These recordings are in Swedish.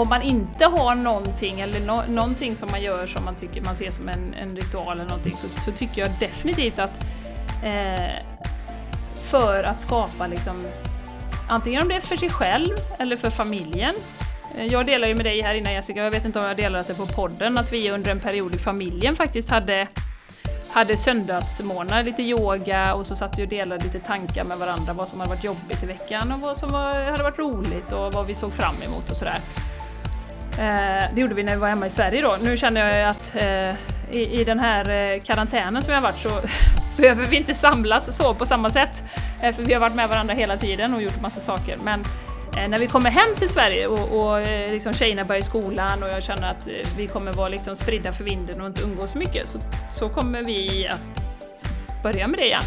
om man inte har någonting eller no någonting som man gör som man tycker man ser som en, en ritual eller någonting så, så tycker jag definitivt att eh, för att skapa liksom antingen om det är för sig själv eller för familjen. Eh, jag delar ju med dig här innan Jessica, jag vet inte om jag delat det på podden, att vi under en period i familjen faktiskt hade hade söndagsmorgnar, lite yoga och så satt vi och delade lite tankar med varandra, vad som hade varit jobbigt i veckan och vad som var, hade varit roligt och vad vi såg fram emot och sådär. Eh, det gjorde vi när vi var hemma i Sverige då. Nu känner jag ju att eh, i, i, den här eh, karantänen som jag har varit så behöver vi inte samlas så på samma sätt. Eh, för vi har varit med varandra hela tiden och gjort massa saker. Men Eh, när vi kommer hem till Sverige och, och eh, liksom tjejerna börjar i skolan och jag känner att eh, vi kommer vara liksom spridda för vinden och inte umgås så mycket så, så kommer vi att börja med det igen.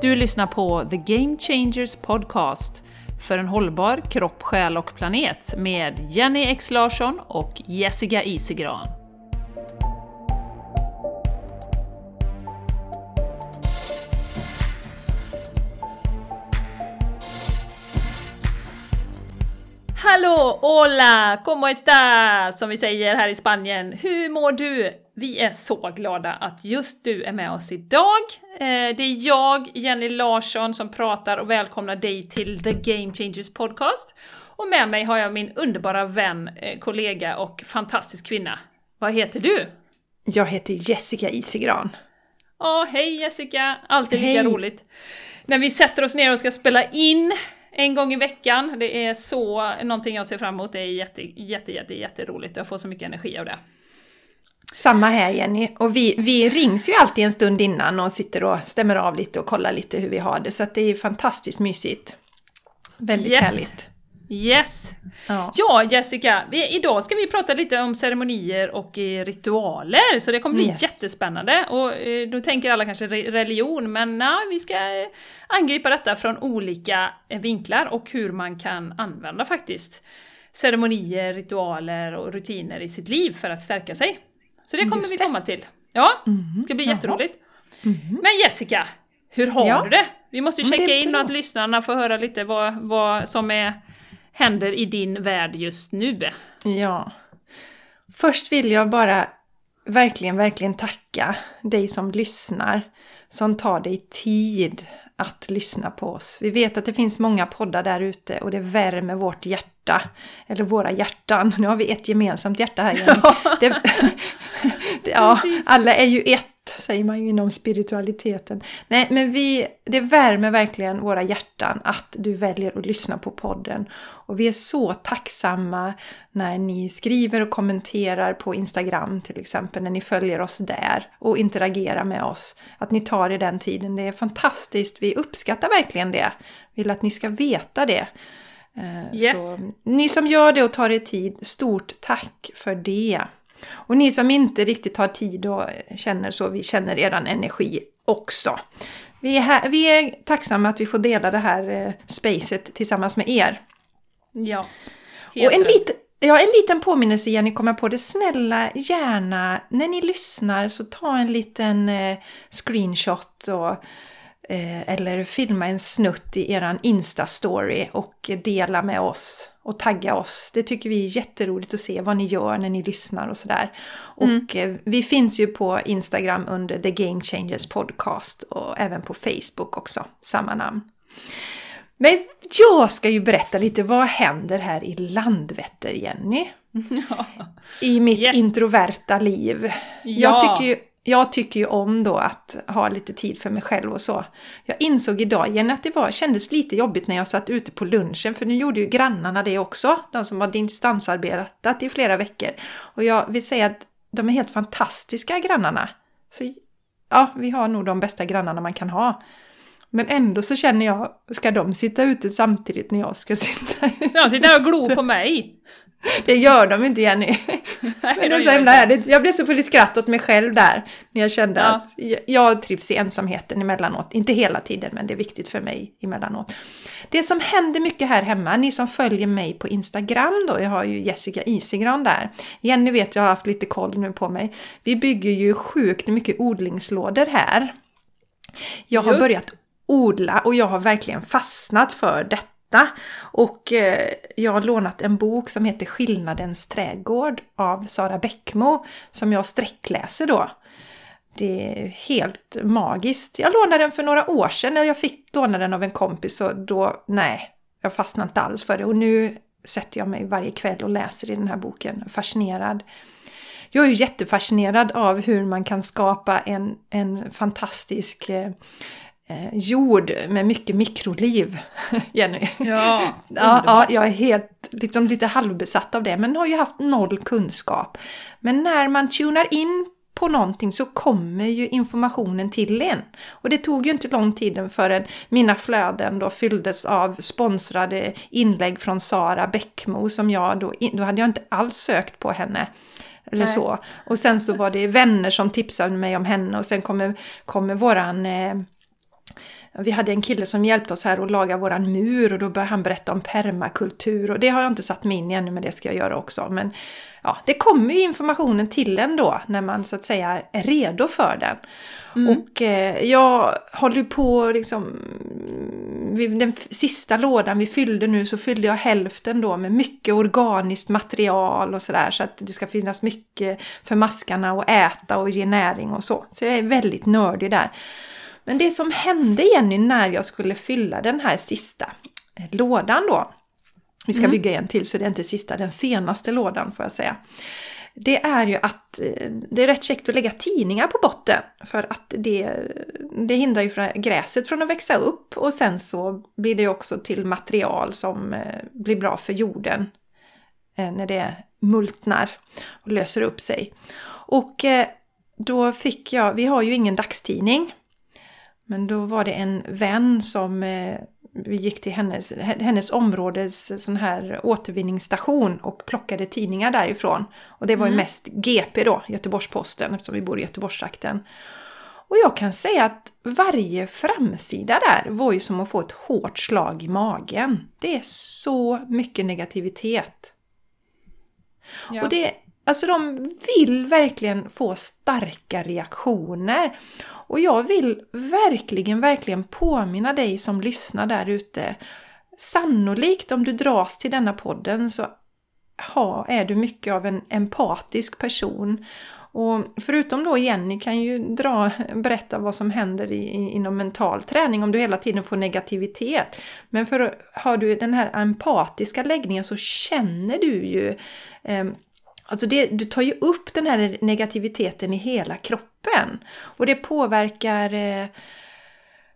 Du lyssnar på The Game Changers Podcast för en hållbar kropp, själ och planet med Jenny X Larsson och Jessica Isigran. Hallå, hola, como está? Som vi säger här i Spanien. Hur mår du? Vi är så glada att just du är med oss idag. Eh, det är jag, Jenny Larsson, som pratar och välkomnar dig till The Game Changers Podcast. Och med mig har jag min underbara vän, eh, kollega och fantastisk kvinna. Vad heter du? Jag heter Jessica Isigran. Åh, hej Jessica! Alltid lika hej. roligt. När vi sätter oss ner och ska spela in en gång i veckan. Det är så någonting jag ser fram emot. Det är jätte, jätte, jätte, jätteroligt. Jag får så mycket energi av det. Samma här Jenny. Och vi, vi rings ju alltid en stund innan och sitter och stämmer av lite och kollar lite hur vi har det. Så att det är fantastiskt mysigt. Väldigt yes. härligt. Yes! Ja, ja Jessica, vi, idag ska vi prata lite om ceremonier och eh, ritualer, så det kommer bli yes. jättespännande. Och eh, då tänker alla kanske religion, men nej, vi ska eh, angripa detta från olika vinklar och hur man kan använda faktiskt ceremonier, ritualer och rutiner i sitt liv för att stärka sig. Så det kommer Just vi komma till. Ja, det ska bli Jaha. jätteroligt. Mm. Men Jessica, hur har ja. du det? Vi måste ju checka in och att lyssnarna får höra lite vad, vad som är händer i din värld just nu? Ja. Först vill jag bara verkligen, verkligen tacka dig som lyssnar, som tar dig tid att lyssna på oss. Vi vet att det finns många poddar där ute och det värmer vårt hjärta. Eller våra hjärtan. Nu har vi ett gemensamt hjärta här igen. Ja. Det, ja, alla är ju ett säger man ju inom spiritualiteten. Nej, men vi, det värmer verkligen våra hjärtan att du väljer att lyssna på podden. Och vi är så tacksamma när ni skriver och kommenterar på Instagram till exempel, när ni följer oss där och interagerar med oss. Att ni tar er den tiden, det är fantastiskt. Vi uppskattar verkligen det. Vill att ni ska veta det. Eh, yes. Så, ni som gör det och tar er tid, stort tack för det! Och ni som inte riktigt har tid och känner så, vi känner eran energi också. Vi är, här, vi är tacksamma att vi får dela det här eh, spacet tillsammans med er. Ja. Och en, lit, ja, en liten påminnelse Jenny kommer på det. Snälla gärna när ni lyssnar så ta en liten eh, screenshot och eller filma en snutt i eran Insta-story och dela med oss och tagga oss. Det tycker vi är jätteroligt att se vad ni gör när ni lyssnar och sådär. Mm. Och eh, vi finns ju på Instagram under The Game Changers Podcast och även på Facebook också, samma namn. Men jag ska ju berätta lite vad händer här i Landvetter, Jenny? Ja. I mitt yes. introverta liv. Ja. Jag tycker ju jag tycker ju om då att ha lite tid för mig själv och så. Jag insåg idag igen att det var, kändes lite jobbigt när jag satt ute på lunchen för nu gjorde ju grannarna det också, de som har distansarbetat i flera veckor. Och jag vill säga att de är helt fantastiska grannarna. Så ja, vi har nog de bästa grannarna man kan ha. Men ändå så känner jag, ska de sitta ute samtidigt när jag ska sitta ute? Ska de sitta här och glo på mig? Det gör de inte Jenny. Men det är så himla härligt. Jag blev så full i skratt åt mig själv där. När jag kände ja. att jag trivs i ensamheten emellanåt. Inte hela tiden, men det är viktigt för mig emellanåt. Det som händer mycket här hemma, ni som följer mig på Instagram då, jag har ju Jessica Isigran där. Jenny vet jag har haft lite koll nu på mig. Vi bygger ju sjukt mycket odlingslådor här. Jag har Just. börjat odla och jag har verkligen fastnat för detta. Och eh, jag har lånat en bok som heter Skillnadens trädgård av Sara Bäckmo som jag sträckläser då. Det är helt magiskt. Jag lånade den för några år sedan när jag fick låna den av en kompis och då, nej, jag fastnade inte alls för det. Och nu sätter jag mig varje kväll och läser i den här boken, fascinerad. Jag är ju jättefascinerad av hur man kan skapa en, en fantastisk eh, eh, jord med mycket mikroliv, Jenny. Ja, Ja, ja, jag är helt liksom, lite halvbesatt av det, men har ju haft noll kunskap. Men när man tunar in på någonting så kommer ju informationen till en. Och det tog ju inte lång tid förrän mina flöden då fylldes av sponsrade inlägg från Sara Bäckmo som jag då, då hade jag inte alls sökt på henne. Eller Nej. så. Och sen så var det vänner som tipsade mig om henne och sen kommer, kommer våran eh, vi hade en kille som hjälpte oss här att laga våran mur och då började han berätta om permakultur och det har jag inte satt mig in i ännu men det ska jag göra också. Men ja, det kommer ju informationen till en då när man så att säga är redo för den. Mm. Och eh, jag håller på liksom, den sista lådan vi fyllde nu så fyllde jag hälften då med mycket organiskt material och sådär så att det ska finnas mycket för maskarna att äta och ge näring och så. Så jag är väldigt nördig där. Men det som hände Jenny när jag skulle fylla den här sista eh, lådan då. Vi ska Mm. bygga en till så det är inte sista, den senaste lådan får jag säga. Det är ju att eh, det är rätt käckt att lägga tidningar på botten för att det, det hindrar ju gräset från att växa upp och sen så blir det också till material som eh, blir bra för jorden när det multnar och löser upp sig. Och då fick jag, vi har ju ingen dagstidning, men då var det en vän som eh, vi gick till hennes, hennes områdes sån här återvinningsstation och plockade tidningar därifrån. Och det var ju Mm. mest GP då, Göteborgs-Posten, eftersom vi bor i Göteborgstrakten. Och jag kan säga att varje framsida där var ju som att få ett hårt slag i magen. Det är så mycket negativitet. Ja. Och det, alltså de vill verkligen få starka reaktioner. Och jag vill verkligen, verkligen påminna dig som lyssnar där ute. Sannolikt om du dras till denna podden så ha, är du mycket av en empatisk person. Och förutom då Jenny kan ju dra, berätta vad som händer i, i, inom mental träning om du hela tiden får negativitet. Men för har du den här empatiska läggningen så känner du ju eh, Alltså det, du tar ju upp den här negativiteten i hela kroppen. Och det påverkar eh,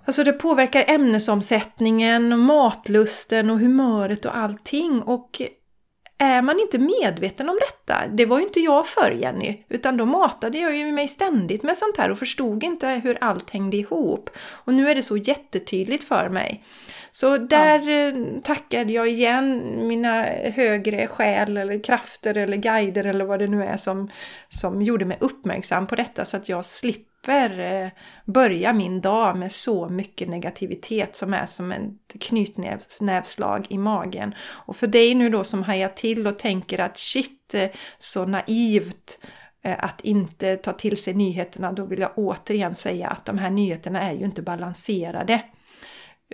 Alltså det påverkar ämnesomsättningen, och matlusten och humöret och allting. Och är man inte medveten om detta, det var ju inte jag för Jenny, utan då matade jag ju mig ständigt med sånt här och förstod inte hur allt hängde ihop. Och nu är det så jättetydligt för mig. Så där ja. tackade jag igen mina högre själ eller krafter eller guider eller vad det nu är som, som gjorde mig uppmärksam på detta så att jag slipper Eh, börja min dag med så mycket negativitet som är som ett knytnävslag i magen. Och för dig nu då som hajar till och tänker att shit, eh, så naivt eh, att inte ta till sig nyheterna, då vill jag återigen säga att de här nyheterna är ju inte balanserade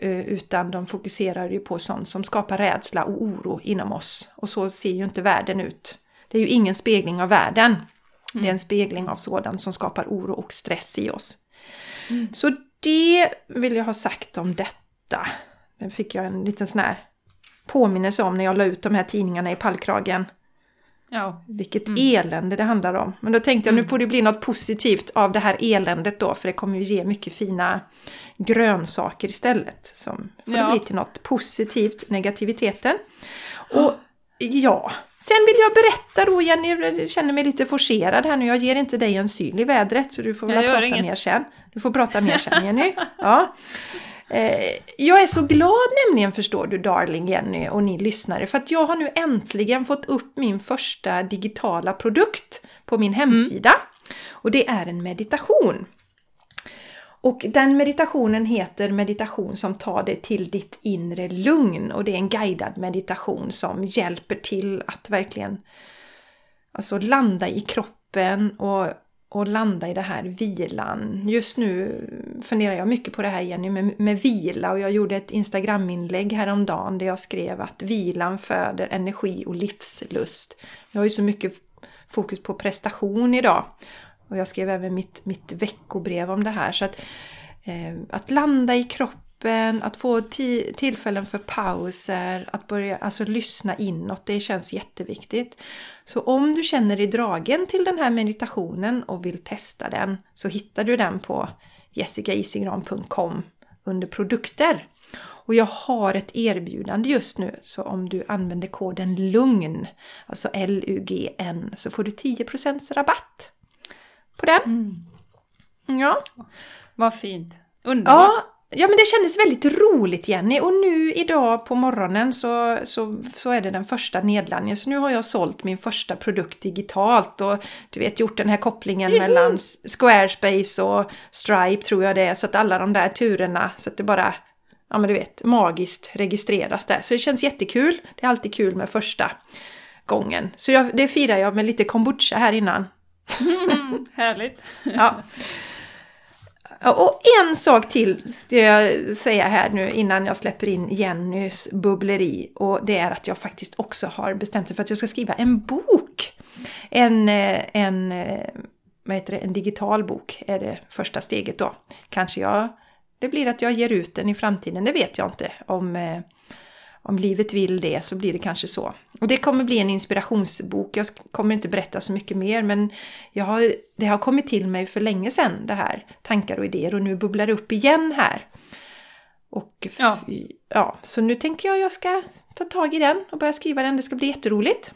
utan de fokuserar ju på sånt som skapar rädsla och oro inom oss. Och så ser ju inte världen ut. Det är ju ingen spegling av världen. Mm. Det är en spegling av sådant som skapar oro och stress i oss. Mm. Så det vill jag ha sagt om detta. Den fick jag en liten sån här påminnelse om när jag la ut de här tidningarna i pallkragen. Ja. Vilket mm. elände det handlar om. Men då tänkte jag nu får det bli något positivt av det här eländet då. För det kommer ju ge mycket fina grönsaker istället. Som får ja. bli till något positivt, negativiteten. Och ja, sen vill jag berätta då Jenny, jag känner mig lite forcerad här nu. Jag ger inte dig en syl i vädret så du får väl prata inget. mer sen. Du får prata mer sen Jenny. Ja. Jag är så glad nämligen förstår du darling Jenny och ni lyssnare för att jag har nu äntligen fått upp min första digitala produkt på min hemsida. Mm. Och det är en meditation. Och den meditationen heter meditation som tar dig till ditt inre lugn och det är en guidad meditation som hjälper till att verkligen alltså landa i kroppen och och landa i det här vilan. Just nu funderar jag mycket på det här Jenny med, med vila och jag gjorde ett Instagram-inlägg häromdagen där jag skrev att vilan föder energi och livslust. Jag har ju så mycket fokus på prestation idag och jag skrev även mitt, mitt veckobrev om det här. Så att, eh, att landa i kroppen, att få tillfällen för pauser, att börja alltså, lyssna inåt, det känns jätteviktigt. Så om du känner dig dragen till den här meditationen och vill testa den så hittar du den på jessicaisigran.com under produkter. Och jag har ett erbjudande just nu så om du använder koden LUGN, alltså L-U-G-N, så får du 10% rabatt på den. Mm. Ja. Vad fint. Underbart. Ja, ja, men det kändes väldigt roligt Jenny. Och nu idag på morgonen så, så, så är det den första nedladdningen. Så nu har jag sålt min första produkt digitalt och du vet gjort den här kopplingen mm. mellan Squarespace och Stripe tror jag det är. Så att alla de där turerna, så att det bara ja men du vet, magiskt registreras där. Så det känns jättekul. Det är alltid kul med första gången. Så jag, det firar jag med lite kombucha här innan. Mm, härligt! ja. Och en sak till ska jag säga här nu innan jag släpper in Jennys bubbleri. Och det är att jag faktiskt också har bestämt mig för att jag ska skriva en bok. En, eh, en, eh, vad heter det, en digital bok är det första steget då. Kanske jag, det blir att jag ger ut den i framtiden, det vet jag inte. Om, eh, om livet vill det så blir det kanske så. Och det kommer bli en inspirationsbok. Jag kommer inte berätta så mycket mer men jag har, det har kommit till mig för länge sedan det här tankar och idéer och nu bubblar det upp igen här. Och ja. ja, så nu tänker jag att jag ska ta tag i den och börja skriva den. Det ska bli jätteroligt.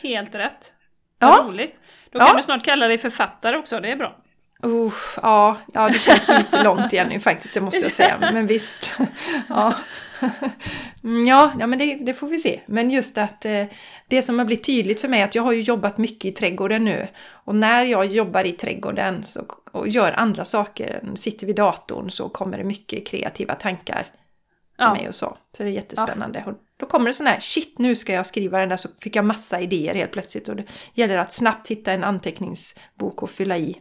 Helt rätt. Vad ja. roligt. Då kan ja. du snart kalla dig författare också, det är bra. Uh, ja, ja, det känns lite långt igen faktiskt, det måste jag säga. Men visst. ja. Ja, ja men det, det, får vi se. Men just att eh, det som har blivit tydligt för mig är att jag har ju jobbat mycket i trädgården nu. Och när jag jobbar i trädgården så, och gör andra saker, sitter vid datorn, så kommer det mycket kreativa tankar till ja. mig och så. Så det är jättespännande. Ja. Då kommer det sån här, shit nu ska jag skriva den där, så fick jag massa idéer helt plötsligt. Och det gäller att snabbt hitta en anteckningsbok och fylla i.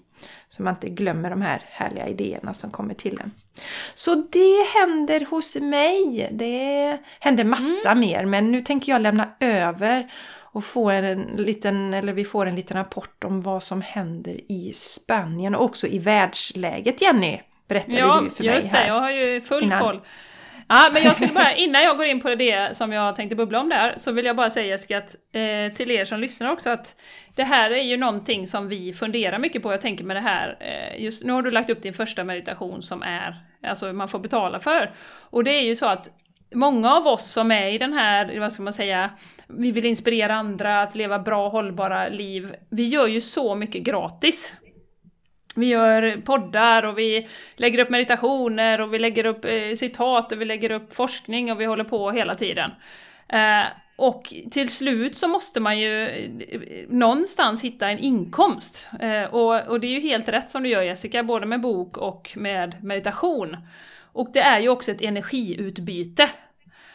Så man inte glömmer de här härliga idéerna som kommer till en. Så det händer hos mig. Det händer massa mm. mer men nu tänker jag lämna över och få en liten, eller vi får en liten rapport om vad som händer i Spanien och också i världsläget Jenny. Berättade ja, du för mig här. Ja, just det. Jag har ju full innan. koll. Ja, men jag skulle bara, innan jag går in på det som jag tänkte bubbla om där, så vill jag bara säga Jessica, att, eh, till er som lyssnar också, att det här är ju någonting som vi funderar mycket på. Jag tänker med det här, eh, just nu har du lagt upp din första meditation som är, alltså man får betala för. Och det är ju så att många av oss som är i den här, vad ska man säga, vi vill inspirera andra att leva bra, hållbara liv. Vi gör ju så mycket gratis. Vi gör poddar och vi lägger upp meditationer och vi lägger upp eh, citat och vi lägger upp forskning och vi håller på hela tiden. Eh, och till slut så måste man ju eh, någonstans hitta en inkomst. Eh, och, och det är ju helt rätt som du gör Jessica, både med bok och med meditation. Och det är ju också ett energiutbyte.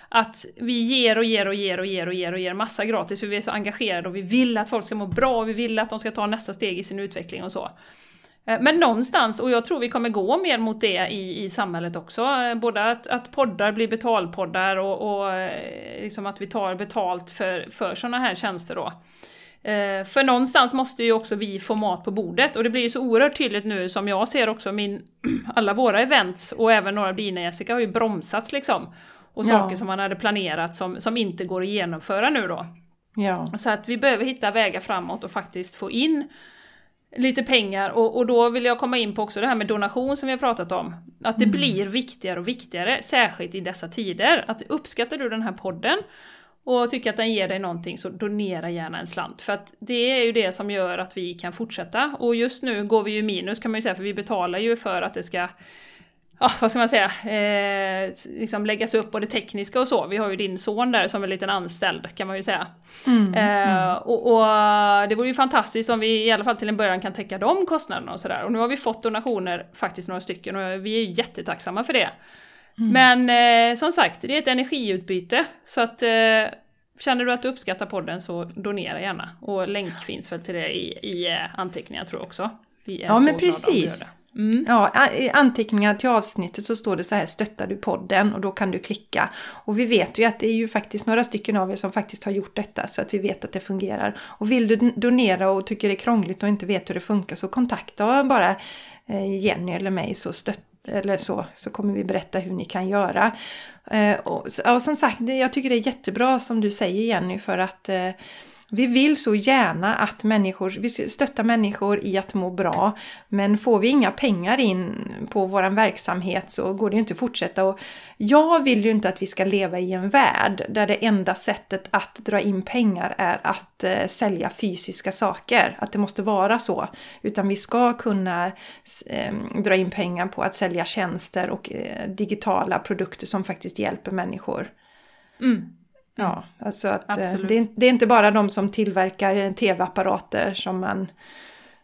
Att vi ger och ger och ger och ger och ger och ger massa gratis för vi är så engagerade och vi vill att folk ska må bra och vi vill att de ska ta nästa steg i sin utveckling och så. Eh, men någonstans, och jag tror vi kommer gå mer mot det i, i samhället också, eh, både att, att poddar blir betalpoddar och, och eh, liksom att vi tar betalt för, för sådana här tjänster då. För någonstans måste ju också vi få mat på bordet och det blir ju så oerhört tydligt nu som jag ser också min, alla våra events och även några av dina Jessica har ju bromsats liksom. Och saker ja. som man hade planerat som, som inte går att genomföra nu då. Ja. Så att vi behöver hitta vägar framåt och faktiskt få in lite pengar och, och då vill jag komma in på också det här med donation som vi har pratat om. Att det mm. blir viktigare och viktigare, särskilt i dessa tider. Att uppskattar du den här podden och tycker att den ger dig någonting så donera gärna en slant. För att det är ju det som gör att vi kan fortsätta. Och just nu går vi ju minus kan man ju säga, för vi betalar ju för att det ska ja, vad ska man säga, eh, liksom läggas upp både tekniska och så. Vi har ju din son där som en liten anställd kan man ju säga. Mm, eh, mm. Och, och, det vore ju fantastiskt om vi i alla fall till en början kan täcka de kostnaderna och sådär. Och nu har vi fått donationer, faktiskt några stycken, och vi är jättetacksamma för det. Mm. Men eh, som sagt, det är ett energiutbyte. Så att eh, känner du att du uppskattar podden så donera gärna. Och länk finns väl till det i, i eh, anteckningar tror jag också. ja men precis. Mm. Ja, i anteckningar till avsnittet så står det så här stöttar du podden och då kan du klicka. Och vi vet ju att det är ju faktiskt några stycken av er som faktiskt har gjort detta så att vi vet att det fungerar. Och vill du donera och tycker det är krångligt och inte vet hur det funkar så kontakta bara eh, Jenny eller mig så stöttar eller så, så kommer vi berätta hur ni kan göra. Eh, och, och som sagt, jag tycker det är jättebra som du säger Jenny för att eh, vi vill så gärna att människor, vi stöttar människor i att må bra. Men får vi inga pengar in på våran verksamhet så går det ju inte att fortsätta. Och jag vill ju inte att vi ska leva i en värld där det enda sättet att dra in pengar är att eh, sälja fysiska saker. Att det måste vara så. Utan vi ska kunna eh, dra in pengar på att sälja tjänster och eh, digitala produkter som faktiskt hjälper människor. Mm. Ja, alltså att eh, det, är- det är inte bara de som tillverkar tv-apparater som man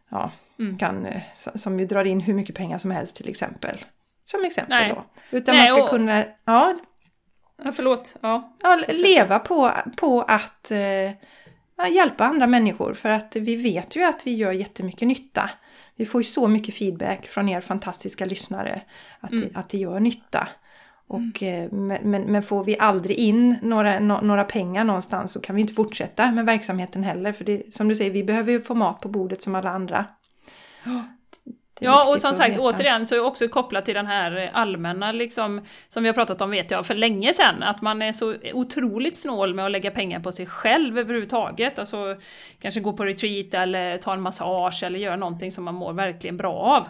ja, Mm. kan, eh, som ju drar in hur mycket pengar som helst till exempel. Som exempel Nej. då. Utan Nej, man ska och- kunna ja, Ja, förlåt. Ja. ja, leva på, på att eh, hjälpa andra människor. För att vi vet ju att vi gör jättemycket nytta. Vi får ju så mycket feedback från er fantastiska lyssnare att, Mm. att det gör nytta. Och, eh, men, men, men får vi aldrig in några, nå- några pengar någonstans så kan vi inte fortsätta med verksamheten heller. För det, som du säger, vi behöver ju få mat på bordet som alla andra. Ja, och som sagt veta. återigen så är det också kopplat till den här allmänna liksom, som vi har pratat om vet jag för länge sedan, att man är så otroligt snål med att lägga pengar på sig själv överhuvudtaget. Alltså kanske gå på retreat eller ta en massage eller göra någonting som man mår verkligen bra av.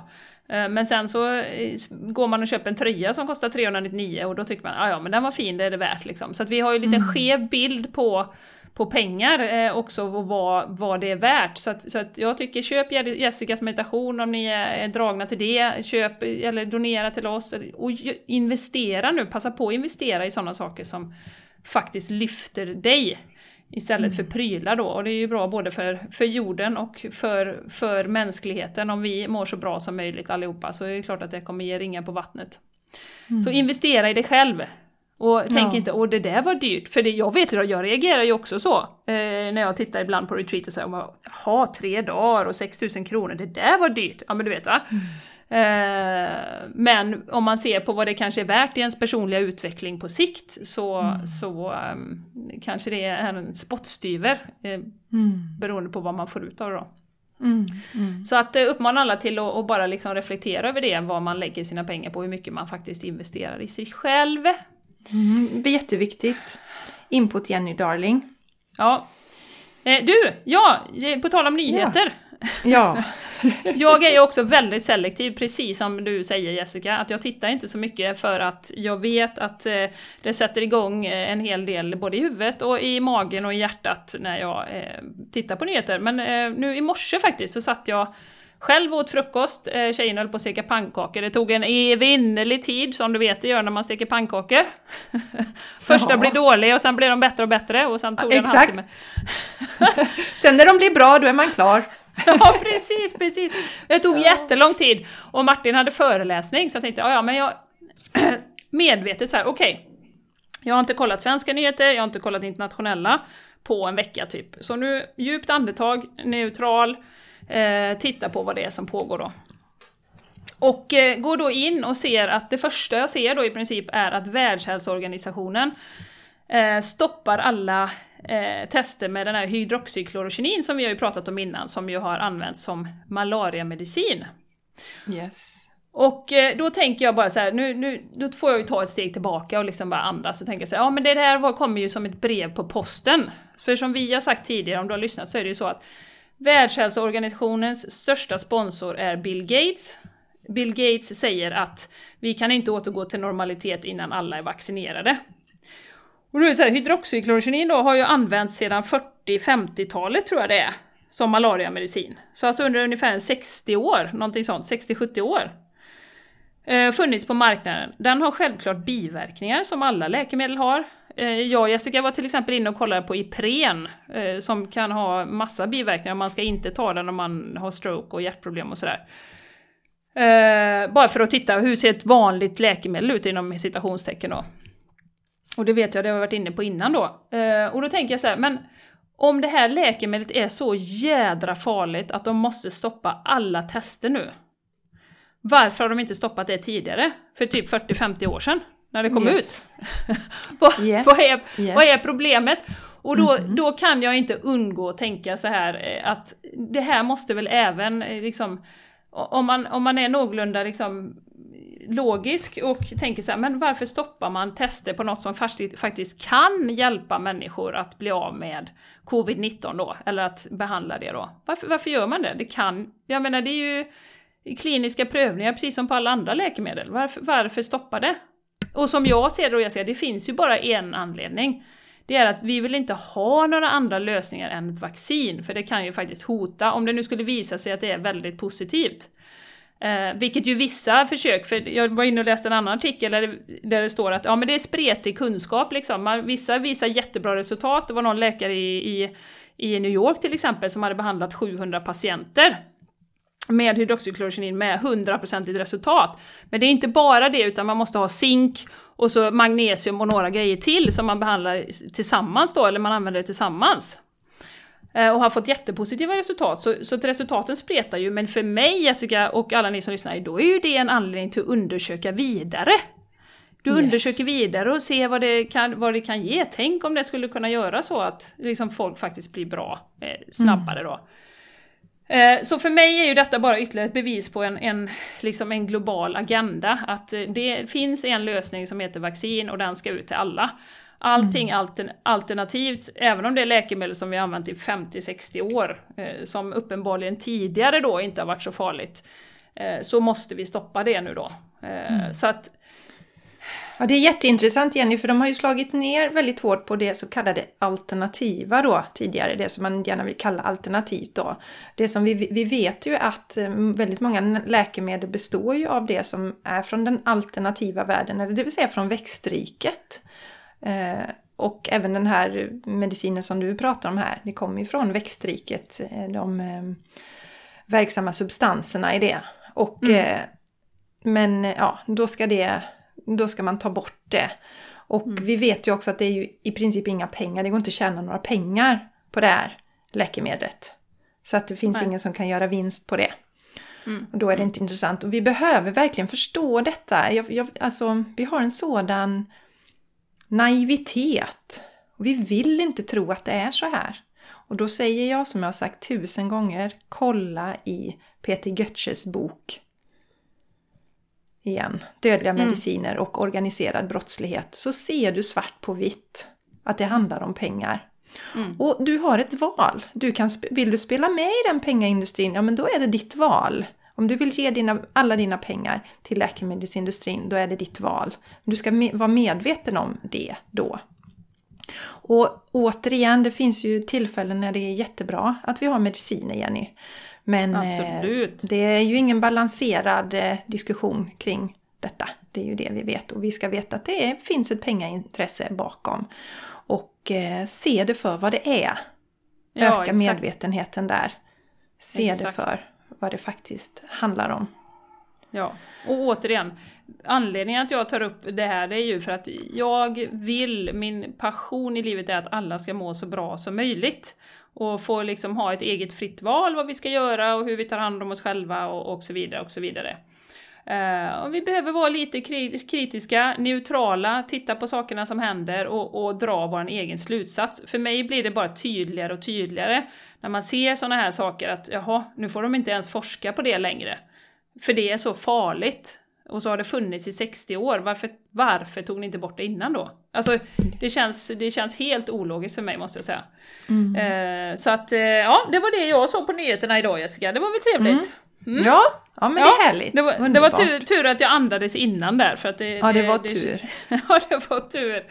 Eh, Men sen så eh, går man och köper en tröja som kostar 399 och då tycker man, "Ah, ja men den var fin, det är det värt liksom. Så att vi har ju lite Mm. skev bild på på pengar eh, också och vad, vad det är värt. Så att, så att jag tycker köp Je- Jessicas meditation om ni är, dragna till det. Köp eh, eller donera till oss. Och investera nu, passa på att investera i sådana saker som faktiskt lyfter dig. Istället för prylar då. Och det är ju bra både för, för jorden och för, för mänskligheten. Om vi mår så bra som möjligt allihopa så är det klart att det kommer ge ringar på vattnet. Så investera i dig själv. Och tänk Ja. inte, åh det där var dyrt. För det, jag vet ju, jag reagerar ju också så. Eh, när jag tittar ibland på retreat och säger, jaha, tre dagar och 6000 kronor, det där var dyrt. Ja men du vet va. Eh, men om man ser på vad det kanske är värt i ens personliga utveckling på sikt så, så ehm, kanske det är en spottstyver. Eh, Mm. beroende på vad man får ut av det då. Mm. Mm. Så att eh, uppmana alla till att, att bara liksom reflektera över det, vad man lägger sina pengar på, hur mycket man faktiskt investerar i sig själv. Mm. Det är jätteviktigt. Input Jenny Darling. Ja. Eh, du, ja, eh, på tal om nyheter. Ja. Jag är ju också väldigt selektiv, precis som du säger Jessica, att jag tittar inte så mycket för att jag vet att eh, det sätter igång eh, en hel del både i huvudet och i magen och i hjärtat när jag eh, tittar på nyheter. Men nu i morse faktiskt så satt jag själv åt frukost, tjejen höll på att steka pannkakor. Det tog en evinnerlig tid, som du vet det gör när man steker pannkakor. Första Ja. blir dålig och sen blir de bättre och bättre och sen tog det en halvtimme. Sen när de blir bra, då är man klar. Ja, precis, precis. Det tog jättelång tid. Och Martin hade föreläsning, så jag tänkte, ja, ja men jag... medvetet så här, okej. jag har inte kollat svenska nyheter, jag har inte kollat internationella på en vecka typ. Så nu, djupt andetag, neutral, eh, titta på vad det är som pågår då. Och eh, går då in och ser att det första jag ser då i princip är att Världshälsoorganisationen eh, stoppar alla eh, tester med den här hydroxyklorokinin som vi har ju pratat om innan, som ju har använts som malariamedicin. Yes. Och eh, då tänker jag bara så här, nu, nu då får jag ju ta ett steg tillbaka och liksom bara andas och tänka så här, ja men det var, kommer ju som ett brev på posten. För som vi har sagt tidigare, om du har lyssnat, så är det ju så att Världshälsoorganisationens största sponsor är Bill Gates. Bill Gates säger att vi kan inte återgå till normalitet innan alla är vaccinerade. Och då är det så här, hydroxyklorokinin då har ju använts sedan 40-50-talet tror jag det är, som malariamedicin. Så alltså under ungefär 60 år, någonting sånt, 60-70 år. Eh, funnits på marknaden. Den har självklart biverkningar som alla läkemedel har. Eh, jag och Jessica var till exempel inne och kollade på Ipren eh, som kan ha massa biverkningar. Man ska inte ta den om man har stroke och hjärtproblem och sådär. Eh, bara för att titta hur ser ett vanligt läkemedel ut inom citationstecken då. Och det vet jag, det har jag varit inne på innan då. Eh, och då tänker jag så här, men om det här läkemedlet är så jädra farligt att de måste stoppa alla tester nu. Varför har de inte stoppat det tidigare? För typ 40-50 år sedan, när det kom Yes. ut. vad, Yes, vad, är, yes. vad är problemet? Och då, Mhm. då kan jag inte undgå att tänka så här eh, att det här måste väl även eh, liksom, om man, om man är någorlunda liksom logisk och tänker så här, men varför stoppar man tester på något som faktiskt, kan hjälpa människor att bli av med covid-19 då, eller att behandla det då? Varför, varför gör man det? Det kan, jag menar det är ju kliniska prövningar precis som på alla andra läkemedel. Varför, varför stoppa det? Och som jag ser det, och jag ser det finns ju bara en anledning. Det är att vi vill inte ha några andra lösningar än ett vaccin, för det kan ju faktiskt hota, om det nu skulle visa sig att det är väldigt positivt. Eh, vilket ju vissa försök, för jag var inne och läste en annan artikel där det, där det står att ja, men det är spretig kunskap liksom. Man, vissa visar jättebra resultat. Det var någon läkare i, i, i New York till exempel som hade behandlat 700 patienter med hydroxyklorokenin med 100% resultat. Men det är inte bara det, utan man måste ha zink och så magnesium och några grejer till som man behandlar tillsammans då, eller man använder det tillsammans. Eh, Och har fått jättepositiva resultat, så, så resultaten spretar ju. Men för mig, Jessica, och alla ni som lyssnar, då är ju det en anledning till att undersöka vidare. Du Yes. undersöker vidare och ser vad det, kan, vad det kan ge. Tänk om det skulle kunna göra så att liksom, folk faktiskt blir bra eh, snabbare då. Eh, Så för mig är ju detta bara ytterligare ett bevis på en, en, liksom en global agenda. Att eh, det finns en lösning som heter vaccin och den ska ut till alla. Allting altern, alternativt, även om det är läkemedel som vi har använt i 50-60 år, eh, som uppenbarligen tidigare då inte har varit så farligt, eh, så måste vi stoppa det nu då. Eh, Så att, Ja, det är jätteintressant Jenny, för de har ju slagit ner väldigt hårt på det så kallade alternativa då tidigare, det som man gärna vill kalla alternativt då. Det som vi, vi vet ju att eh, väldigt många läkemedel består ju av det som är från den alternativa världen, eller det vill säga från växtriket. Eh, och även den här medicinen som du pratar om här, det kommer ju från växtriket, eh, de eh, verksamma substanserna i det. Och, Mm. men ja, då ska, det, då ska man ta bort det. Och Mm. vi vet ju också att det är ju i princip inga pengar, det går inte att tjäna några pengar på det här läkemedlet. Så att det finns Nej. ingen som kan göra vinst på det. mm, Och då är det inte intressant. Och vi behöver verkligen förstå detta. Jag, jag, alltså, vi har en sådan naivitet. Vi vill inte tro att det är så här. Och då säger jag som jag har sagt tusen gånger, kolla i Peter Götzes bok. Igen, Dödliga Mm. mediciner och organiserad brottslighet. Så ser du svart på vitt att det handlar om pengar. mm, Och du har ett val. Du kan, vill du spela med i den pengaindustrin, ja men då är det ditt val. Om du vill ge dina, alla dina pengar till läkemedelsindustrin, då är det ditt val. Du ska me- vara medveten om det då. Och återigen, det finns ju tillfällen när det är jättebra att vi har mediciner, Jenny. Men eh, det är ju ingen balanserad eh, diskussion kring detta. Det är ju det vi vet. Och vi ska veta att det är, finns ett pengaintresse bakom. Och eh, se det för vad det är. Ja, Öka exakt. medvetenheten där. Se det Exakt. för vad det faktiskt handlar om. Ja, och återigen, anledningen att jag tar upp det här det är ju för att jag vill, min passion i livet är att alla ska må så bra som möjligt. Och få liksom ha ett eget fritt val vad vi ska göra och hur vi tar hand om oss själva och, och så vidare och så vidare. Uh, och vi behöver vara lite kri- kritiska, neutrala, titta på sakerna som händer och, och dra vår egen slutsats. För mig blir det bara tydligare och tydligare när man ser sådana här saker att jaha, nu får de inte ens forska på det längre. För det är så farligt. Och så har det funnits i 60 år. Varför, varför tog ni inte bort det innan då? Alltså, det känns, det känns helt ologiskt för mig måste jag säga. Eh, så att, eh, ja, det var det jag såg på nyheterna idag Jessica. Det var väl trevligt? Mm. Ja, ja men det är härligt. Det var, det var tur, tur att jag andades innan där. För att det, Ja, det var tur. ja, det var tur.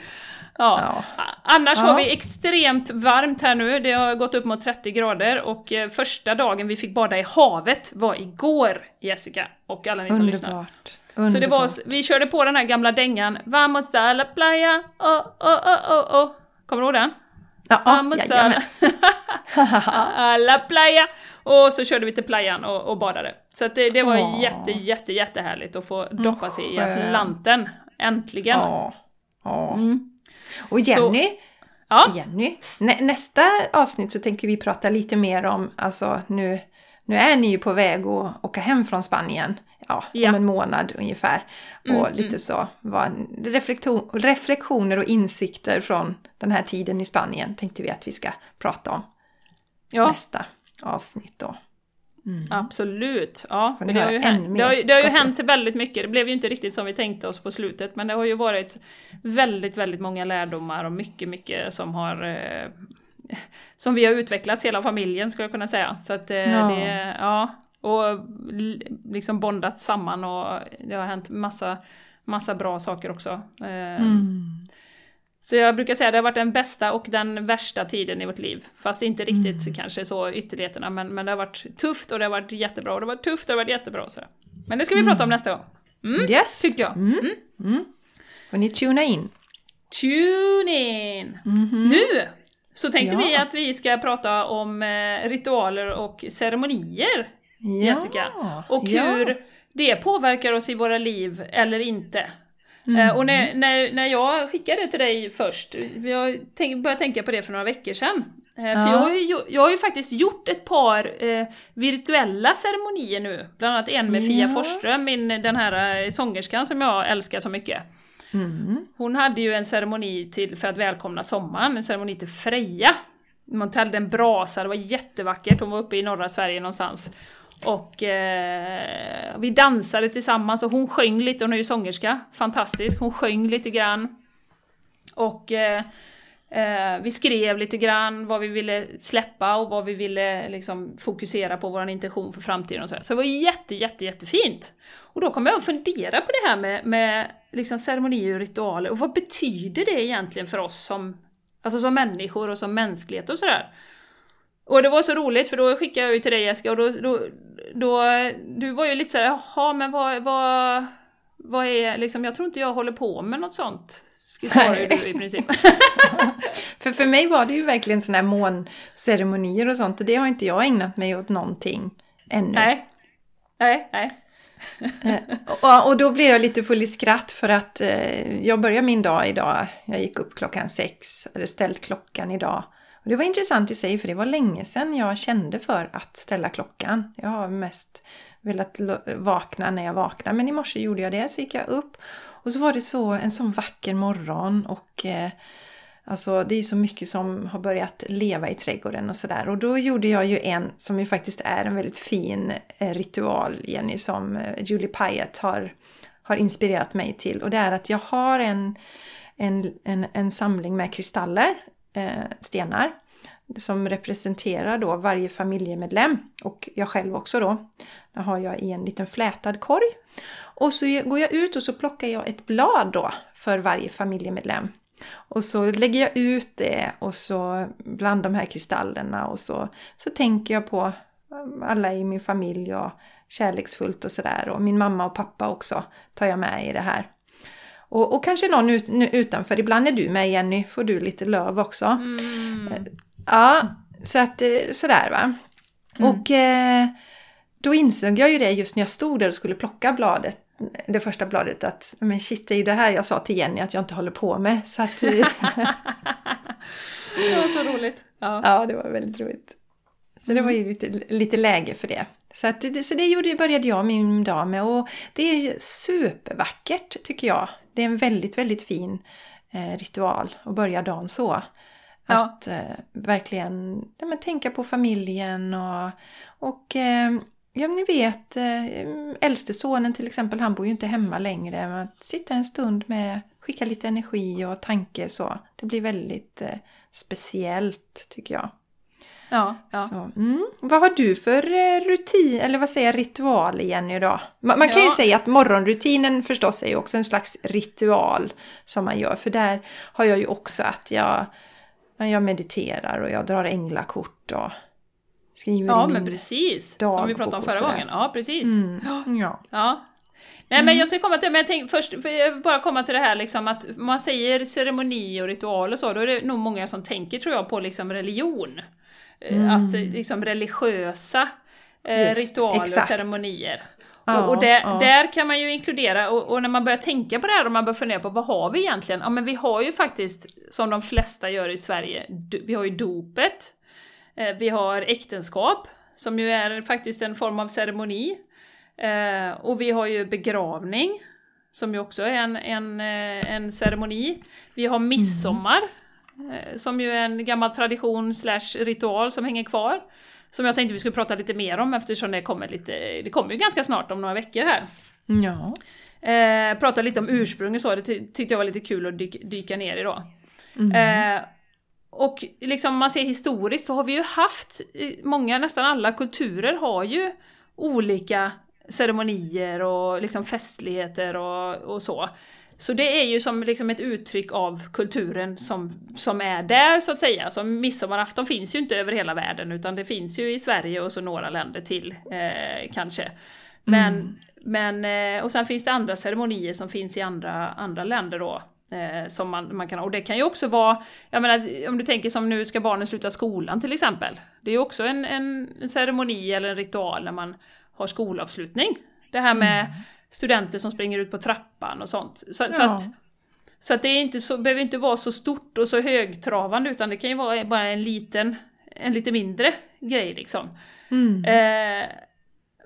Ja. Ja. Annars Ja. har vi extremt varmt här nu. Det har gått upp mot 30 grader och eh, första dagen vi fick bada i havet var igår, Jessica och alla ni som lyssnar. Underbart. Så det var, Underbart. vi körde på den här gamla dängan Vamos a la playa, oh, oh, oh, oh, oh. Kommer du ihåg den? Ja, Vamos a la playa! Och så körde vi till playan och, och badade. Så det, det var Åh. jätte, jätte, jättehärligt att få doppa sig i. Atlanten. Äntligen! Ja. ja. Mm. Och Jenny, Ja, Jenny, nä, nästa avsnitt så tänker vi prata lite mer om, alltså nu nu är ni ju på väg att åka hem från Spanien. Ja, Ja. om en månad ungefär. Mm, och lite så. Vad, reflektion, reflektioner och insikter från den här tiden i Spanien tänkte vi att vi ska prata om Ja, nästa avsnitt då. Absolut. Ja, det, har ju hänt, det, har, det har ju hänt väldigt mycket. Det blev ju inte riktigt som vi tänkte oss på slutet, men det har ju varit väldigt, väldigt många lärdomar och mycket, mycket som har eh, som vi har utvecklats hela familjen skulle jag kunna säga. Så att eh, Ja. det, ja, och liksom bondat samman och det har hänt massa, massa bra saker också. Eh, Mm. Så jag brukar säga att det har varit den bästa och den värsta tiden i vårt liv. Fast inte riktigt Mm. kanske så ytterligheterna, men, men det har varit tufft och det har varit jättebra och det har varit tufft och det har varit jättebra. Så. Men det ska vi prata om nästa gång. Mm, Yes! tycker jag. Mm. Mm. Får ni tuna in. Tune in! Mhm. Nu så tänkte Ja. vi att vi ska prata om eh, ritualer och ceremonier, Jessica. Ja, och ja. hur det påverkar oss i våra liv eller inte. Mm. Eh, och när, när, när jag skickade till dig först, jag tänk, började tänka på det för några veckor sedan. Eh, Ja. För jag har, ju, jag har ju faktiskt gjort ett par eh, virtuella ceremonier nu. Bland annat en med Fia Ja. Forsström, min, den här eh, sångerskan som jag älskar så mycket. Mm. Hon hade ju en ceremoni till, för att välkomna sommaren, en ceremoni till Freja. Man tällde en brasa, det var jättevackert, hon var uppe i norra Sverige någonstans. Och eh, vi dansade tillsammans och hon sjöng lite, hon är ju sångerska, fantastisk, hon sjöng lite grann. Och eh, eh, vi skrev lite grann vad vi ville släppa och vad vi ville liksom, fokusera på, vår intention för framtiden och sådär. Så det var jätte, jätte, jättefint. Och då kom jag att fundera på det här med, med liksom ceremonier och ritualer och vad betyder det egentligen för oss som, alltså som människor och som mänsklighet och sådär. Och det var så roligt för då skickade jag ju till dig Jessica och då, då, då du var ju lite såhär, jaha men vad, vad, vad är liksom, jag tror inte jag håller på med något sånt. Svarade du i princip. För för mig var det ju verkligen sådana här månceremonier och sånt och det har inte jag ägnat mig åt någonting ännu. nej. Nej, nej. Eh, och, och då blev jag lite full i skratt för att eh, jag började min dag idag. Jag gick upp klockan sex, hade ställt klockan idag. Och det var intressant i sig för det var länge sedan jag kände för att ställa klockan. Jag har mest velat vakna när jag vaknar men i morse gjorde jag det så gick jag upp. Och så var det så en sån vacker morgon och eh, Alltså det är så mycket som har börjat leva i trädgården och sådär. Och då gjorde jag ju en som ju faktiskt är en väldigt fin eh, ritual, Jenny, som eh, Julie Pyatt har, har inspirerat mig till. Och det är att jag har en, en, en, en samling med kristaller, Eh, stenar, som representerar då varje familjemedlem och jag själv också då. Det har jag i en liten flätad korg. Och så går jag ut och så plockar jag ett blad då för varje familjemedlem. Och så lägger jag ut det och så bland de här kristallerna och så, så tänker jag på eh, alla i min familj och kärleksfullt och sådär. Och min mamma och pappa också tar jag med i det här. Och, och kanske någon ut, utanför. Ibland är du med Jenny, får du lite löv också. Mm. Ja, så att eh, sådär va. Mm. Och eh, då insåg jag ju det just när jag stod där och skulle plocka bladet, det första bladet, att men shit, det är ju det här jag sa till Jenny att jag inte håller på med. Så att, eh, det var så roligt. Ja. ja, det var väldigt roligt. Så det var ju lite, lite läge för det. Så, att, det- så det gjorde, började jag min dag med och det är supervackert tycker jag. Det är en väldigt, väldigt fin eh, ritual att börja dagen så. Ja. Att eh, verkligen ja, men, tänka på familjen och, och eh, ja, ni vet, eh, äldste sonen till exempel, han bor ju inte hemma längre. Men att sitta en stund med, skicka lite energi och tanke så. Det blir väldigt eh, speciellt tycker jag. Ja, ja. Så, mm. Vad har du för eh, rutin, eller vad säger jag, ritual igen idag? Man, man kan ju Ja. säga att morgonrutinen förstås är ju också en slags ritual som man gör. För där har jag ju också att jag, ja, jag mediterar och jag drar änglakort och skriver ja men precis. Som vi pratade om förra gången. Ja, precis. Mm. Ja. Ja. Nej men jag ska komma till, men jag tänkte först, för jag bara komma till det här liksom att man säger ceremoni och ritual och så, då är det nog många som tänker tror jag på liksom religion. Eh, Mm. Alltså liksom religiösa eh, Just, ritualer och exakt. ceremonier. Ja, och och där, ja. där kan man ju inkludera, och, och när man börjar tänka på det här och man börjar fundera på vad har vi egentligen? Ja men vi har ju faktiskt, som de flesta gör i Sverige, vi har ju dopet, eh, vi har äktenskap, som ju är faktiskt en form av ceremoni. Och vi har ju begravning, som ju också är en, en, en ceremoni. Vi har midsommar, eh, som ju är en gammal tradition slash ritual som hänger kvar. Som jag tänkte vi skulle prata lite mer om eftersom det kommer lite, det kommer ju ganska snart om några veckor här. Ja. Eh, prata lite om ursprung och så, det ty tyckte jag var lite kul att dyka, dyka ner i då. Mm. Eh, och liksom man ser historiskt så har vi ju haft, många, nästan alla kulturer har ju olika ceremonier och liksom festligheter och, och så. Så det är ju som liksom ett uttryck av kulturen som, som är där så att säga. Så midsommarafton finns ju inte över hela världen utan det finns ju i Sverige och så några länder till eh, kanske. Men, mm. men, eh, och sen finns det andra ceremonier som finns i andra, andra länder då. Eh, som man, man kan, och det kan ju också vara, jag menar om du tänker som nu ska barnen sluta skolan till exempel. Det är ju också en, en ceremoni eller en ritual när man har skolavslutning. Det här med mm. Studenter som springer ut på trappan och sånt. Så, ja. så att, så att det är inte så, behöver inte vara så stort och så högtravande utan det kan ju vara bara en liten, en lite mindre grej liksom. Mm. Eh,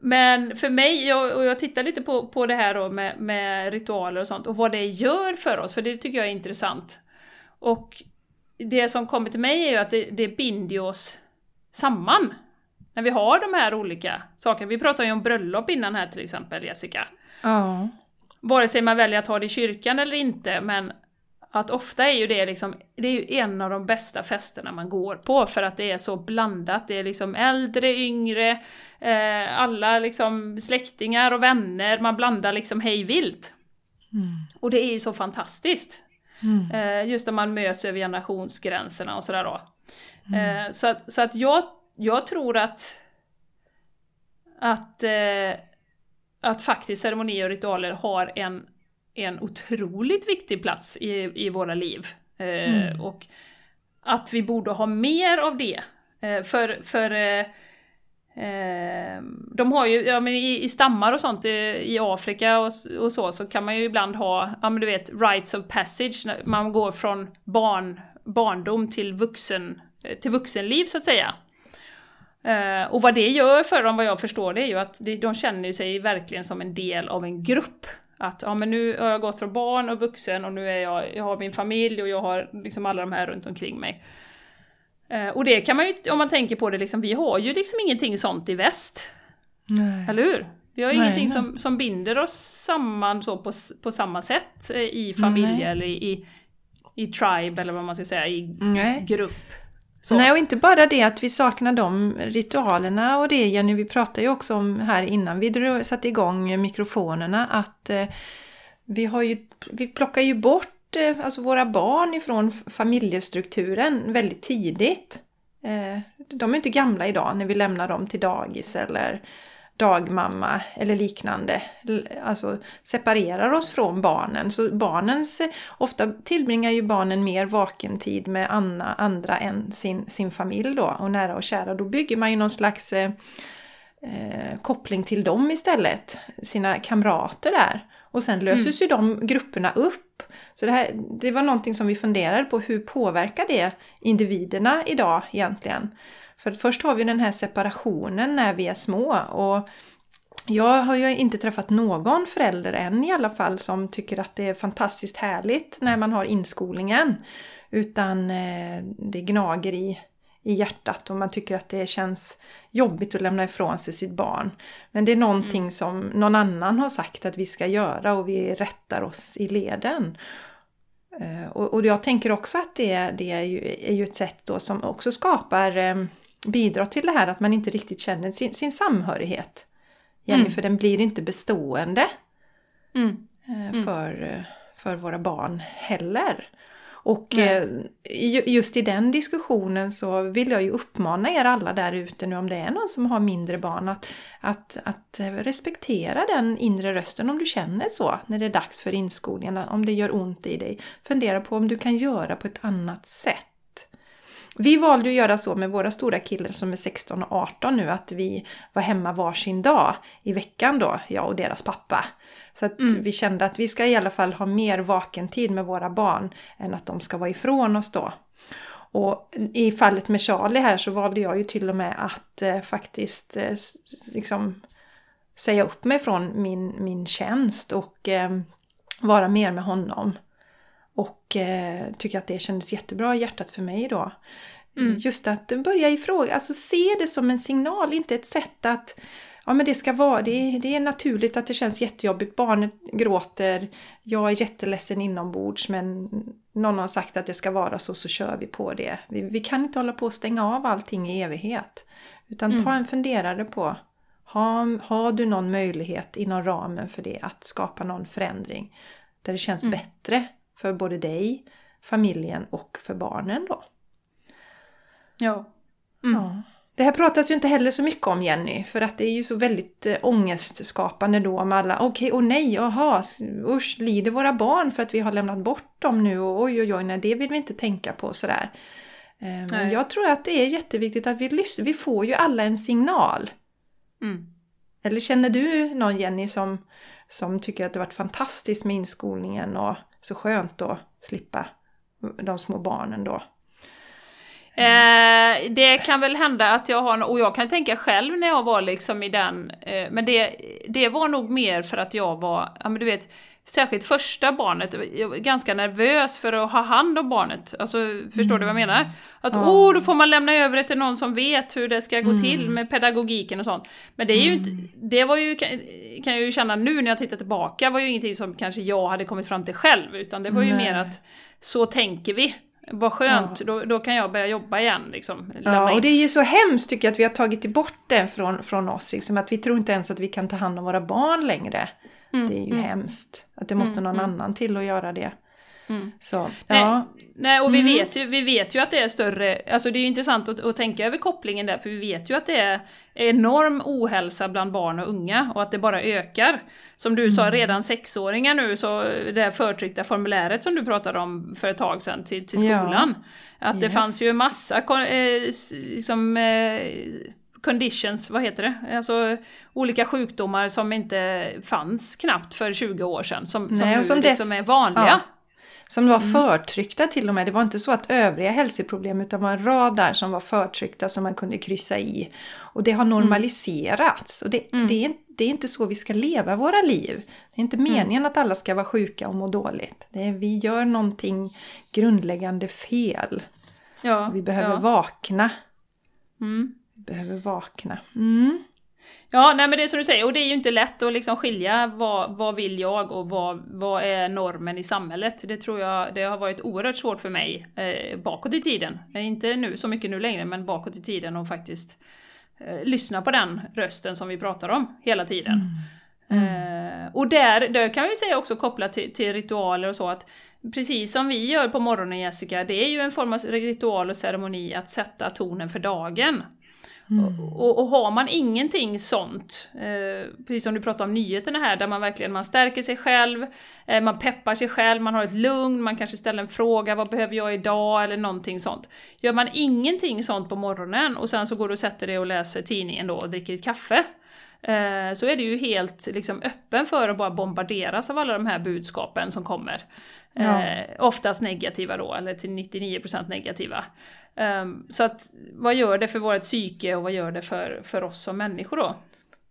men för mig, jag, och jag tittar lite på, på det här då med, med ritualer och sånt och vad det gör för oss, för det tycker jag är intressant. Och det som kommer till mig är ju att det, det binder oss samman. När vi har de här olika sakerna. Vi pratade ju om bröllop innan här till exempel, Jessica. Ja. Vare sig man väljer att ha det i kyrkan eller inte, men att ofta är ju det liksom, det är ju en av de bästa festerna man går på för att det är så blandat. Det är liksom äldre, yngre, eh, alla liksom släktingar och vänner, man blandar liksom hej vilt. Mm. Och det är ju så fantastiskt. Mm. Eh, just när man möts över generationsgränserna och sådär då. Mm. Eh, så att, så att jag, jag tror att att, eh, att faktiskt ceremonier och ritualer har en en otroligt viktig plats i, i våra liv. Eh, mm. Och att vi borde ha mer av det. Eh, för för eh, eh de har ju, ja men i, i stammar och sånt i, i Afrika och, och, så, så kan man ju ibland ha, ja men du vet, rites of passage, man går från barn, barndom till, vuxen, eh, till vuxenliv så att säga. Uh, och vad det gör för dem, vad jag förstår, det är ju att de, de känner sig verkligen som en del av en grupp. Att ja, men nu har jag gått från barn och vuxen och nu är jag, jag har min familj och jag har liksom alla de här runt omkring mig. Eh, och det kan man ju, om man tänker på det, liksom, vi har ju liksom ingenting sånt i väst. Nej. Eller hur? Vi har nej, ingenting nej. Som, som binder oss samman så på, på samma sätt eh, i familj eller i, i, i tribe eller vad man ska säga, i grupp. Så. Nej, och inte bara det att vi saknar de ritualerna och det Jenny, vi pratade ju också om här innan vi satte igång mikrofonerna att eh, vi, har ju, vi plockar ju bort eh, alltså våra barn ifrån familjestrukturen väldigt tidigt. Eh, de är inte gamla idag när vi lämnar dem till dagis eller dagmamma eller liknande. Alltså separerar oss från barnen. Så barnens, ofta tillbringar ju barnen mer vaken tid med Anna, andra än sin, sin familj då och nära och kära. Då bygger man ju någon slags eh, eh, koppling till dem istället, sina kamrater där. Och sen löses mm. ju de grupperna upp. Så det, här, det var någonting som vi funderade på, hur påverkar det individerna idag egentligen? För först har vi den här separationen när vi är små och jag har ju inte träffat någon förälder än i alla fall som tycker att det är fantastiskt härligt när man har inskolningen. Utan eh, det gnager i, i hjärtat och man tycker att det känns jobbigt att lämna ifrån sig sitt barn. Men det är någonting mm. som någon annan har sagt att vi ska göra och vi rättar oss i leden. Eh, och, jag tänker också att det, det är, ju, är ju ett sätt då som också skapar eh, bidrar till det här att man inte riktigt känner sin, sin samhörighet. Jenny, mm. för den blir inte bestående mm. Eh, mm. För, för våra barn heller. Och eh, just i den diskussionen så vill jag ju uppmana er alla där ute nu om det är någon som har mindre barn att, att, att respektera den inre rösten om du känner så när det är dags för inskolningen, om det gör ont i dig. Fundera på om du kan göra på ett annat sätt. Vi valde att göra så med våra stora killar som är 16 och 18 nu att vi var hemma varsin dag i veckan då, jag och deras pappa. Så att mm. vi kände att vi ska i alla fall ha mer vakentid med våra barn än att de ska vara ifrån oss då. Och i fallet med Charlie här så valde jag ju till och med att eh, faktiskt eh, liksom säga upp mig från min, min tjänst och eh, vara mer med honom. Och eh, tycker att det kändes jättebra i hjärtat för mig då. Mm. Just att börja ifråga, alltså se det som en signal, inte ett sätt att Ja men det ska vara, det är, det är naturligt att det känns jättejobbigt. Barnet gråter, jag är jätteledsen inombords men någon har sagt att det ska vara så, så kör vi på det. Vi, vi kan inte hålla på att stänga av allting i evighet. Utan mm. ta en funderare på, har, har du någon möjlighet inom ramen för det att skapa någon förändring där det känns mm. bättre för både dig, familjen och för barnen då? Ja. Mm. ja. Det här pratas ju inte heller så mycket om Jenny, för att det är ju så väldigt äh, ångestskapande då om alla, okej, okay, och nej, jaha, usch, lider våra barn för att vi har lämnat bort dem nu och oj, oj, oj, nej, det vill vi inte tänka på sådär. Äh, men jag tror att det är jätteviktigt att vi lyssnar, vi får ju alla en signal. Mm. Eller känner du någon Jenny som, som tycker att det varit fantastiskt med inskolningen och så skönt att slippa de små barnen då? Eh, det kan väl hända att jag har, och jag kan tänka själv när jag var liksom i den, eh, men det, det var nog mer för att jag var, ja men du vet, särskilt första barnet, ganska nervös för att ha hand om barnet. Alltså, förstår mm. du vad jag menar? Mm. Att ja. oh, då får man lämna över det till någon som vet hur det ska gå mm. till med pedagogiken och sånt. Men det är ju inte, mm. det var ju, kan jag ju känna nu när jag tittar tillbaka, var ju ingenting som kanske jag hade kommit fram till själv, utan det var ju Nej. mer att så tänker vi. Vad skönt, ja. då, då kan jag börja jobba igen. Liksom, ja, och det är ju så hemskt tycker jag att vi har tagit bort det från, från oss. Liksom, att vi tror inte ens att vi kan ta hand om våra barn längre. Mm, det är ju mm. hemskt. Att det måste mm, någon mm. annan till att göra det. Mm. Så, ja. Nej, och vi, mm. vet ju, vi vet ju att det är större, alltså det är ju intressant att, att, tänka över kopplingen där, för vi vet ju att det är enorm ohälsa bland barn och unga och att det bara ökar. Som du mm. sa, redan sexåringar nu, så det här förtryckta formuläret som du pratade om för ett tag sedan till, till skolan. Ja. Att det yes. fanns ju massa eh, liksom, eh, conditions, vad heter det? Alltså olika sjukdomar som inte fanns knappt för 20 år sedan, som, Nej, som nu som liksom är vanliga. Ja. Som var mm. förtryckta till och med. Det var inte så att övriga hälsoproblem utan det var en rad där som var förtryckta som man kunde kryssa i. Och det har mm. normaliserats. Och det, mm. det, är, det är inte så vi ska leva våra liv. Det är inte mm. meningen att alla ska vara sjuka och må dåligt. Det är, vi gör någonting grundläggande fel. Ja, vi behöver ja. vakna. Mm. Behöver vakna. Mm. Ja, nej men det är som du säger, och det är ju inte lätt att liksom skilja vad, vad vill jag och vad, vad är normen i samhället. Det tror jag det har varit oerhört svårt för mig eh, bakåt i tiden. Inte nu så mycket nu längre, men bakåt i tiden och faktiskt eh, lyssna på den rösten som vi pratar om hela tiden. Mm. Mm. Eh, och där, där kan vi säga också kopplat till, till ritualer och så att Precis som vi gör på morgonen Jessica, det är ju en form av ritual och ceremoni att sätta tonen för dagen. Mm. Och, och, har man ingenting sånt, eh, precis som du pratade om nyheterna här, där man verkligen man stärker sig själv, eh, man peppar sig själv, man har ett lugn, man kanske ställer en fråga, vad behöver jag idag, eller någonting sånt. Gör man ingenting sånt på morgonen och sen så går du och sätter dig och läser tidningen då och dricker ett kaffe, eh, så är det ju helt liksom, öppen för att bara bombarderas av alla de här budskapen som kommer. Ja. Eh, oftast negativa då, eller till 99% negativa. Um, så att vad gör det för vårt psyke och vad gör det för, för oss som människor då?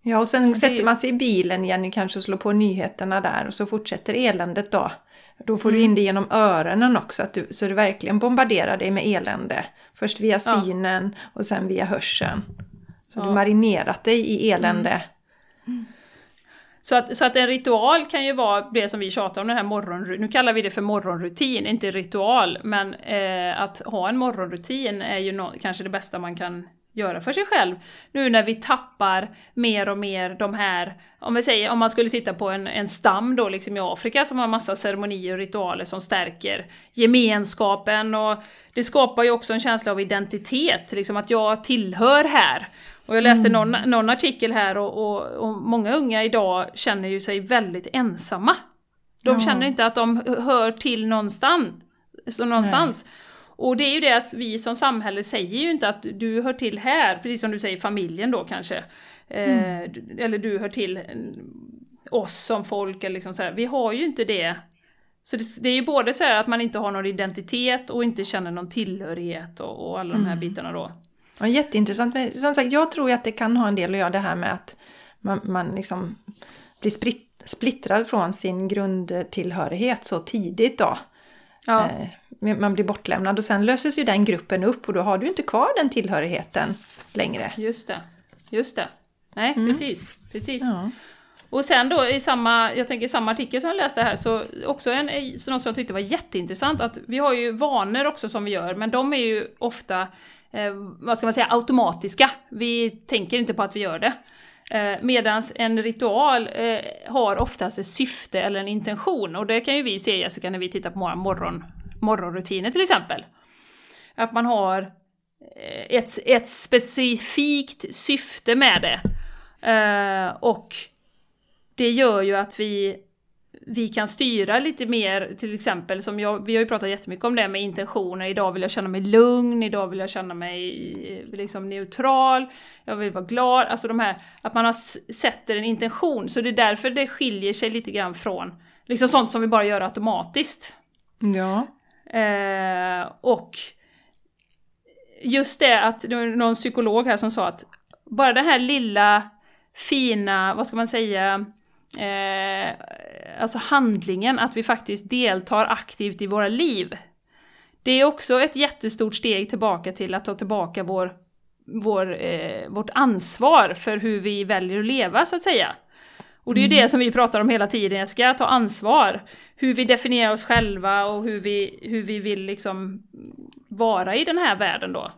Ja, och sen det... sätter man sig i bilen igen kanske och slår på nyheterna där och så fortsätter eländet då. Då får mm. du in det genom öronen också, att du, så du verkligen bombarderar dig med elände. Först via synen ja. och sen via hörseln. Så ja. du marinerat dig i elände. Mm. Mm. Så att, så att en ritual kan ju vara det som vi tjatar om, den här morgonrutin. Nu kallar vi det för morgonrutin, inte ritual. Men eh, att ha en morgonrutin är ju no kanske det bästa man kan göra för sig själv. Nu när vi tappar mer och mer de här, om vi säger om man skulle titta på en, en stam då liksom i Afrika som har massa ceremonier och ritualer som stärker gemenskapen och det skapar ju också en känsla av identitet, liksom att jag tillhör här. Och jag läste mm. någon, någon artikel här och, och, och, många unga idag känner ju sig väldigt ensamma. De ja. känner inte att de hör till någonstans. Så någonstans. Och det är ju det att vi som samhälle säger ju inte att du hör till här, precis som du säger familjen då kanske. Eh, mm. Eh, eller du hör till oss som folk, eller liksom så här. vi har ju inte det Så det, det är ju både så här att man inte har någon identitet och inte känner någon tillhörighet och, och alla de här Mm. bitarna då. Ja, jätteintressant. Men som sagt, jag tror ju att det kan ha en del att göra det här med att man, man liksom blir spritt, splittrad från sin grundtillhörighet så tidigt då. Ja, Eh, Man blir bortlämnad och sen löses ju den gruppen upp och då har du inte kvar den tillhörigheten längre. just det. Just det. Nej, precis. precis. Ja. Och sen då i samma, jag tänker samma artikel som jag läste här, så också en, så något som jag tyckte var jätteintressant, att vi har ju vanor också som vi gör, men de är ju ofta, eh, vad ska man säga, automatiska. Vi tänker inte på att vi gör det. Eh, Medan en ritual eh, har oftast ett syfte eller en intention, och det kan ju vi se Jessica när vi tittar på våra morgon, morgonrutiner till exempel. Att man har eh, ett, ett specifikt syfte med det. Eh, och det gör ju att vi, vi kan styra lite mer, till exempel som jag, vi har ju pratat jättemycket om det med intentioner, idag vill jag känna mig lugn, idag vill jag känna mig eh, liksom neutral, jag vill vara glad, alltså de här, att man har sätter en intention, så det är därför det skiljer sig lite grann från liksom sånt som vi bara gör automatiskt. Ja. Eh, och just det att det var någon psykolog här som sa att bara den här lilla fina, vad ska man säga, eh, alltså handlingen att vi faktiskt deltar aktivt i våra liv. Det är också ett jättestort steg tillbaka till att ta tillbaka vår, vår, eh, vårt ansvar för hur vi väljer att leva, så att säga. Och det är ju det som vi pratar om hela tiden, jag ska ta ansvar. Hur vi definierar oss själva och hur vi, hur vi vill liksom vara i den här världen då.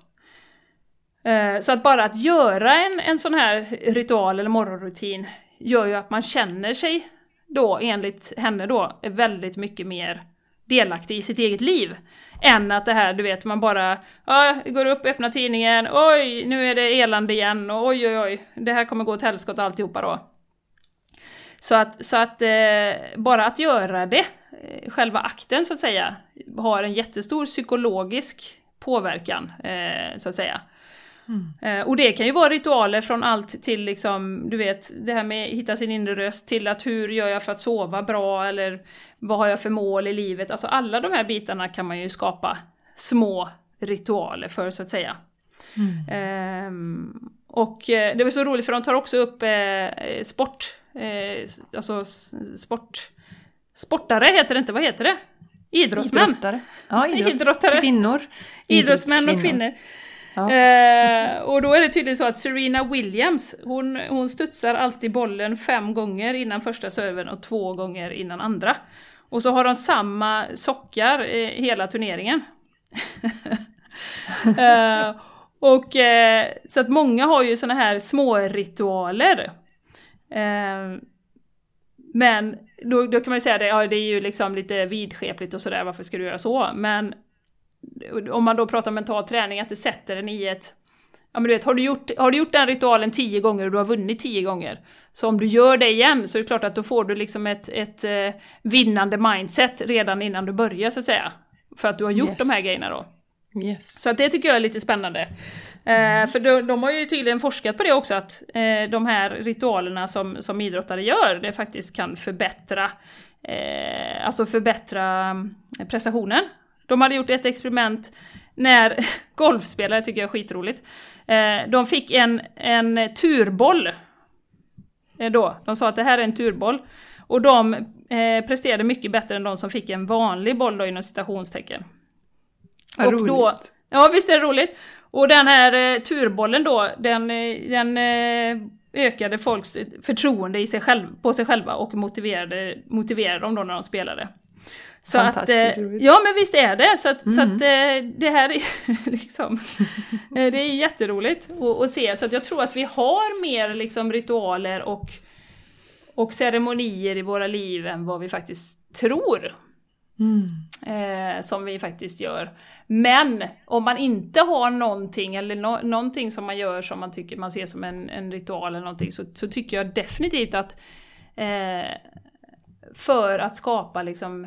Eh, Så att bara att göra en, en sån här ritual eller morgonrutin gör ju att man känner sig då, enligt henne då, väldigt mycket mer delaktig i sitt eget liv. Än att det här, du vet, man bara ja, går upp, öppnar tidningen, oj, nu är det elände igen, och oj, oj, oj, det här kommer gå åt helskotta alltihopa då. Så att, så att eh, bara att göra det, eh, själva akten så att säga, har en jättestor psykologisk påverkan, eh, så att säga. Eh, och det kan ju vara ritualer från allt till liksom, du vet, det här med att hitta sin inre röst till att hur gör jag för att sova bra eller vad har jag för mål i livet? Alltså alla de här bitarna kan man ju skapa små ritualer för så att säga. Ehm, och eh, det var så roligt för de tar också upp eh, sport, eh, alltså sport, sportare heter det inte, vad heter det? Idrottsmän! Idrottare. Ja, Idrottare. idrottskvinnor. Idrottsmän och kvinnor. Ja. Eh, och då är det tydligen så att Serena Williams, hon, hon studsar alltid bollen fem gånger innan första serven och två gånger innan andra. Och så har de samma sockar eh, hela turneringen. eh, och eh, så att många har ju såna här små ritualer. Eh, men då, då kan man ju säga det, ja det är ju liksom lite vidskepligt och sådär, varför ska du göra så? Men om man då pratar om mental träning, att det sätter en i ett... Ja men du vet, har du, gjort, har du gjort den ritualen tio gånger och du har vunnit tio gånger, så om du gör det igen så är det klart att då får du liksom ett, ett eh, vinnande mindset redan innan du börjar så att säga. För att du har gjort Yes. de här grejerna då. Yes. Så att det tycker jag är lite spännande. Eh, för de, de har ju tydligen forskat på det också, att eh, de här ritualerna som, som idrottare gör, det faktiskt kan förbättra, eh, alltså förbättra mm, prestationen. De hade gjort ett experiment när golfspelare, tycker jag är skitroligt, eh, de fick en, en turboll. Eh, då. De sa att det här är en turboll. Och de eh, presterade mycket bättre än de som fick en vanlig boll då inom citationstecken. Vad Och roligt. då- Ja, visst är det roligt? Och den här eh, turbollen då, den, den eh, ökade folks förtroende i sig själv, på sig själva och motiverade, motiverade dem då när de spelade. Så att, eh, ja men visst är det, så att, så Mm. att eh, det här är liksom, eh, det är jätteroligt att, att se. Så att jag tror att vi har mer liksom ritualer och, och ceremonier i våra liv än vad vi faktiskt tror Mm. eh, som vi faktiskt gör. Men om man inte har någonting eller no någonting som man gör som man tycker man ser som en, en ritual eller någonting så, så tycker jag definitivt att eh, för att skapa liksom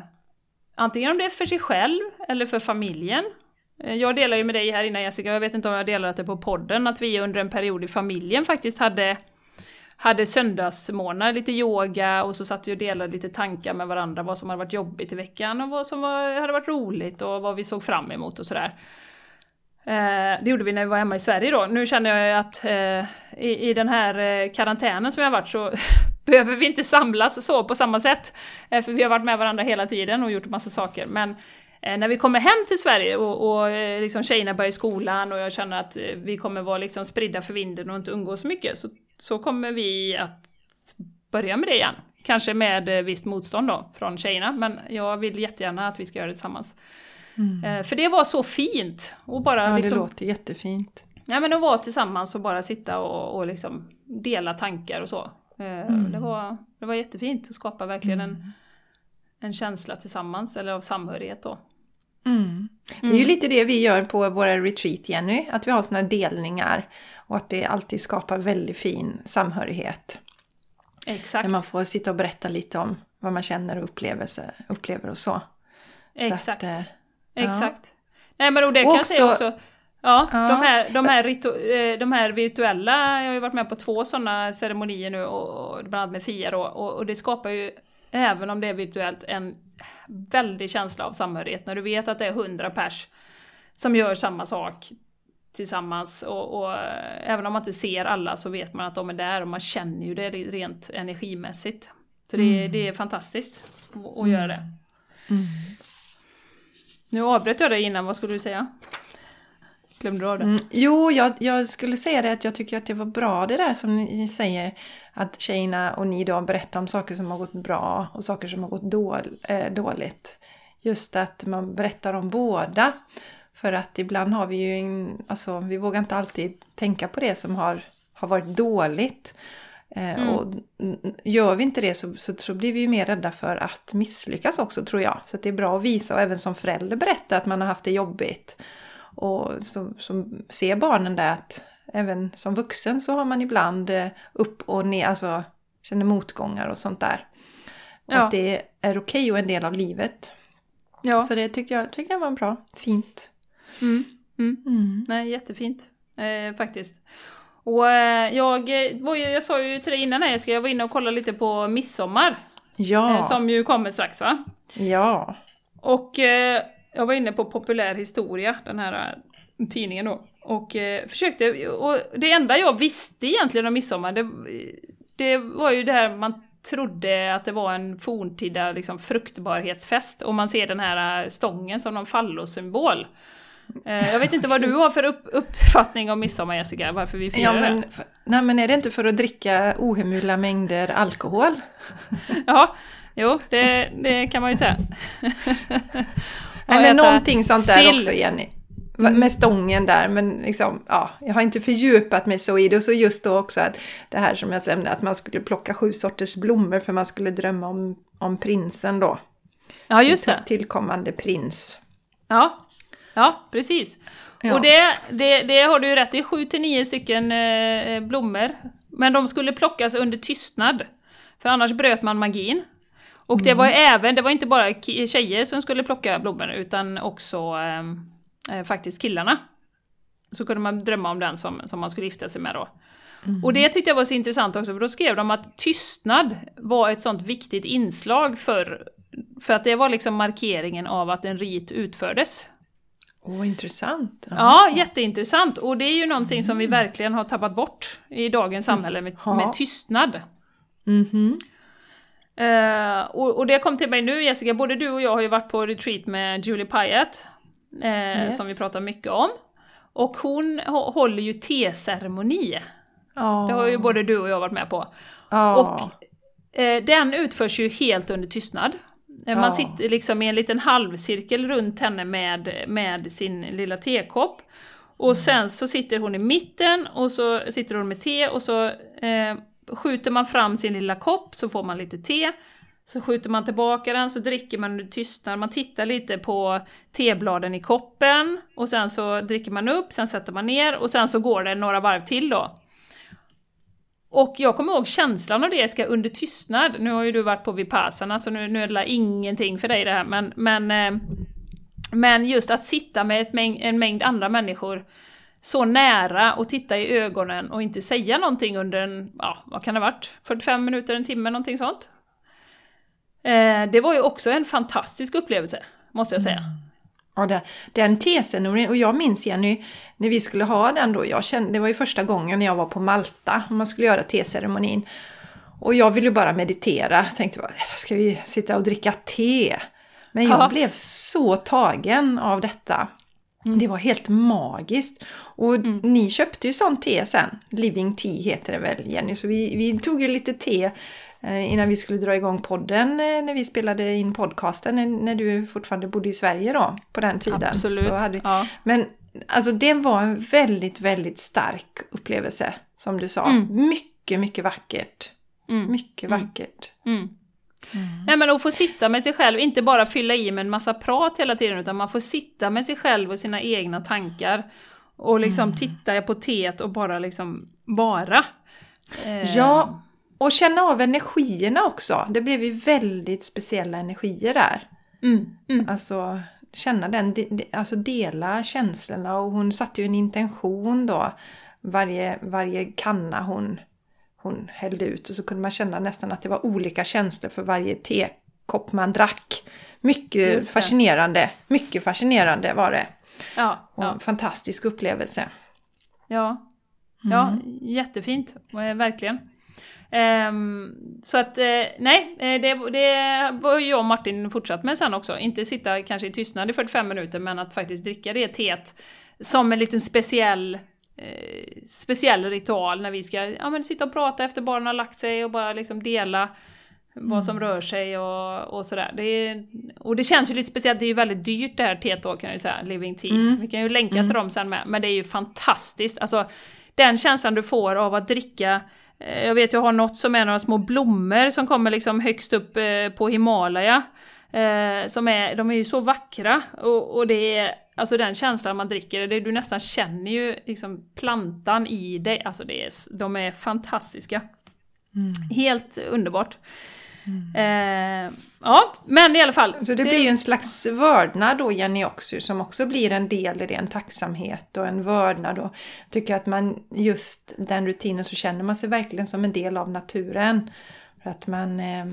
antingen om det är för sig själv eller för familjen. Eh, jag delar ju med dig här innan Jessica, jag vet inte om jag delat det på podden, att vi under en period i familjen faktiskt hade hade söndagsmorgnar, lite yoga och så satt vi och delade lite tankar med varandra, vad som hade varit jobbigt i veckan och vad som var, hade varit roligt och vad vi såg fram emot och sådär. Eh, det gjorde vi när vi var hemma i Sverige då. Nu känner jag att eh, i, i den här eh, karantänen som jag har varit så behöver vi inte samlas så på samma sätt. Eh, för vi har varit med varandra hela tiden och gjort massa saker. Men eh, när vi kommer hem till Sverige och, och eh, liksom tjejerna börjar i skolan och jag känner att vi kommer vara liksom spridda för vinden och inte umgås så mycket, så, så kommer vi att börja med det igen. Kanske med visst motstånd då från tjejerna, men jag vill jättegärna att vi ska göra det tillsammans. Mm. För det var så fint! Och bara ja, liksom, det låter jättefint. Ja, men att vara tillsammans och bara sitta och, och liksom dela tankar och så. Mm. Det, var, det var jättefint att skapa verkligen en, mm. en känsla tillsammans, eller av samhörighet då. Mm. Det är ju mm. lite det vi gör på våra retreat Jenny, att vi har sådana delningar och att det alltid skapar väldigt fin samhörighet. Exakt. När man får sitta och berätta lite om vad man känner och upplever, upplever och så. Exakt. Så att, eh, Exakt. Nej men och det kan också, jag säga också, Ja, ja. De, här, de, här ritu, eh, de här virtuella, jag har ju varit med på två sådana ceremonier nu, och, och, bland annat med Fia då, och, och, det skapar ju, även om det är virtuellt, en väldig känsla av samhörighet när du vet att det är hundra pers som gör samma sak tillsammans och, och, även om man inte ser alla så vet man att de är där och man känner ju det rent energimässigt. Så det, mm. det är fantastiskt att, att göra det. Mm. Nu avbröt jag dig innan, vad skulle du säga? Glömde du av det? Mm, jo, jag, jag, skulle säga det att jag tycker att det var bra det där som ni säger. Att tjejerna och ni då berättar om saker som har gått bra och saker som har gått då, eh, dåligt. Just att man berättar om båda. För att ibland har vi ju en, alltså vi vågar inte alltid tänka på det som har, har varit dåligt. Eh, mm. Och gör vi inte det så, så, så, blir vi ju mer rädda för att misslyckas också tror jag. Så det är bra att visa och även som förälder berätta att man har haft det jobbigt. Och som, som ser barnen där att även som vuxen så har man ibland eh, upp och ner, alltså känner motgångar och sånt där. Och ja. att det är okej okay och en del av livet. Ja. Så det tyckte jag, tyckte jag var bra. Fint. Mm. Mm. Mm. Nej, jättefint eh, faktiskt. Och eh, jag, var ju, jag sa ju till dig innan här, jag var inne och kollade lite på Midsommar. Ja. Eh, som ju kommer strax va? Ja. Och eh, jag var inne på Populär Historia, den här äh, tidningen då, och eh, försökte, och det enda jag visste egentligen om midsommar, det, det var ju det här man trodde att det var en forntida liksom, fruktbarhetsfest, och man ser den här äh, stången som någon fallosymbol. Eh, jag vet inte vad du har för upp, uppfattning om midsommar Jessica, varför vi firar ja, men, det? Nej men är det inte för att dricka ohemula mängder alkohol? ja, jo det, det kan man ju säga. Nej, men någonting sånt där sill. också Jenny. Mm. Med stången där, men liksom, ja, jag har inte fördjupat mig så i det. Och så just då också att det här som jag nämnde, att man skulle plocka sju sorters blommor för man skulle drömma om, om prinsen då. Ja, just det. Tillkommande prins. Ja, ja precis. Ja. Och det, det, det har du ju rätt i, sju till nio stycken eh, blommor. Men de skulle plockas under tystnad. För annars bröt man magin. Och det var mm. även, det var inte bara tjejer som skulle plocka blommor utan också ehm, eh, faktiskt killarna. Så kunde man drömma om den som, som man skulle gifta sig med då. Mm. Och det tyckte jag var så intressant också, för då skrev de att tystnad var ett sånt viktigt inslag för, för att det var liksom markeringen av att en rit utfördes. Åh, oh, intressant! Ja. ja, jätteintressant! Och det är ju någonting som vi mm. verkligen har tappat bort i dagens samhälle med, med tystnad. Mm -hmm. Uh, och, och, det kom till mig nu Jessica, både du och jag har ju varit på retreat med Julie Pyatt, uh, yes. som vi pratar mycket om. Och hon håller ju teceremoni. Oh. Det har ju både du och jag varit med på. Oh. Och uh, den utförs ju helt under tystnad. Man sitter liksom i en liten halvcirkel runt henne med, med sin lilla tekopp. Och mm. sen så sitter hon i mitten och så sitter hon med te och så eh, skjuter man fram sin lilla kopp så får man lite te. Så skjuter man tillbaka den så dricker man under tystnad, man tittar lite på tebladen i koppen och sen så dricker man upp, sen sätter man ner och sen så går det några varv till då. Och jag kommer ihåg känslan av det ska under tystnad, nu har ju du varit på Vipassana så nu, nu är det ingenting för dig det här men, men, eh, men just att sitta med mäng, en mängd andra människor så nära och titta i ögonen och inte säga någonting under en, ja, vad kan det ha varit? 45 minuter, en timme, någonting sånt. Eh, det var ju också en fantastisk upplevelse, måste jag säga. Ja, det, den teceremonin, och jag minns Jenny, när vi skulle ha den då, jag kände, det var ju första gången jag var på Malta och man skulle göra teceremonin. Och jag ville bara meditera, tänkte bara, ska vi sitta och dricka te? Men jag ja. blev så tagen av detta. Mm. Det var helt magiskt. Och mm. ni köpte ju sånt te sen. Living Tea heter det väl Jenny? Så vi, vi tog ju lite te eh, innan vi skulle dra igång podden eh, när vi spelade in podcasten när du fortfarande bodde i Sverige då på den tiden. Absolut. Hade, ja. Men alltså det var en väldigt, väldigt stark upplevelse som du sa. Mm. Mycket, mycket vackert. Mm. Mycket mm. vackert. Mm. Mm. Nej men att få sitta med sig själv, inte bara fylla i med en massa prat hela tiden, utan man får sitta med sig själv och sina egna tankar. Och liksom mm. titta på teet och bara liksom vara. Eh. Ja, och känna av energierna också. Det blev ju väldigt speciella energier där. Mm. Mm. Alltså känna den, alltså dela känslorna och hon satte ju en intention då. Varje, varje kanna hon hon hällde ut och så kunde man känna nästan att det var olika känslor för varje tekopp man drack. Mycket fascinerande, mycket fascinerande var det. Ja, och ja. fantastisk upplevelse. Ja, ja mm. jättefint, eh, verkligen. Um, så att, uh, nej, eh, det, det var jag och Martin fortsatt med sen också. Inte sitta kanske i tystnad i 45 minuter, men att faktiskt dricka det teet som en liten speciell eh, speciell ritual när vi ska ja, men sitta och prata efter barnen har lagt sig och bara liksom dela mm. vad som rör sig och, och sådär. Det är, och det känns ju lite speciellt, det är ju väldigt dyrt det här teet då kan jag ju säga, Living Tea. Mm. Vi kan ju länka mm. till dem sen med, men det är ju fantastiskt. Alltså den känslan du får av att dricka eh, jag vet jag har något som är några små blommor som kommer liksom högst upp eh, på Himalaya. Eh, som är, de är ju så vackra och, och det är Alltså den känslan man dricker, det, du nästan känner ju liksom plantan i dig. Alltså det är, de är fantastiska. Mm. Helt underbart. Mm. Eh, ja, men i alla fall. Så det, det, blir ju en slags vördnad då Jenny också, som också blir en del i det, en tacksamhet och en vördnad. Och tycker att man just den rutinen så känner man sig verkligen som en del av naturen. För att man eh,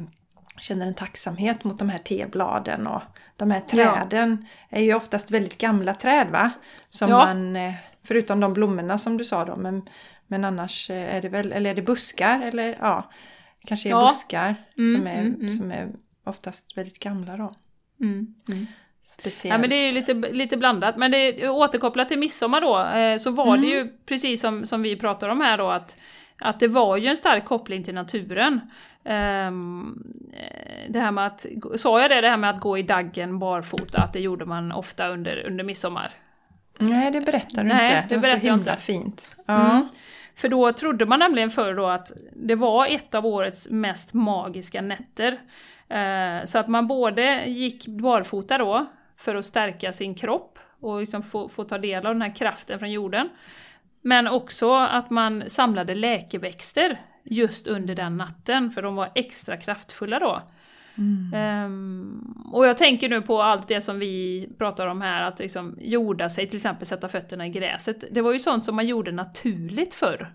känner en tacksamhet mot de här tebladen och de här träden ja. är ju oftast väldigt gamla träd va? Som ja. man, eh, förutom de blommorna som du sa då, men, men annars eh, är det väl, eller är det buskar eller ja, kanske är ja. buskar mm, som, är, mm, mm. som är oftast väldigt gamla då. Mm, mm. Speciellt. Ja men det är ju lite, lite blandat. Men det, återkopplat till midsommar då, eh, så var det ju mm. precis som, som vi pratar om här då att, att det var ju en stark koppling till naturen. Um, det här med att, sa jag det, det här med att gå i daggen barfota, att det gjorde man ofta under, under midsommar? Nej, det berättar du Nej, inte. Det, det var så himla inte. fint. Ja. Mm. För då trodde man nämligen förr då att det var ett av årets mest magiska nätter. Uh, så att man både gick barfota då, för att stärka sin kropp och liksom få, få ta del av den här kraften från jorden. Men också att man samlade läkeväxter just under den natten, för de var extra kraftfulla då. Mm. Um, och jag tänker nu på allt det som vi pratar om här, att liksom jorda sig, till exempel sätta fötterna i gräset. Det var ju sånt som man gjorde naturligt förr.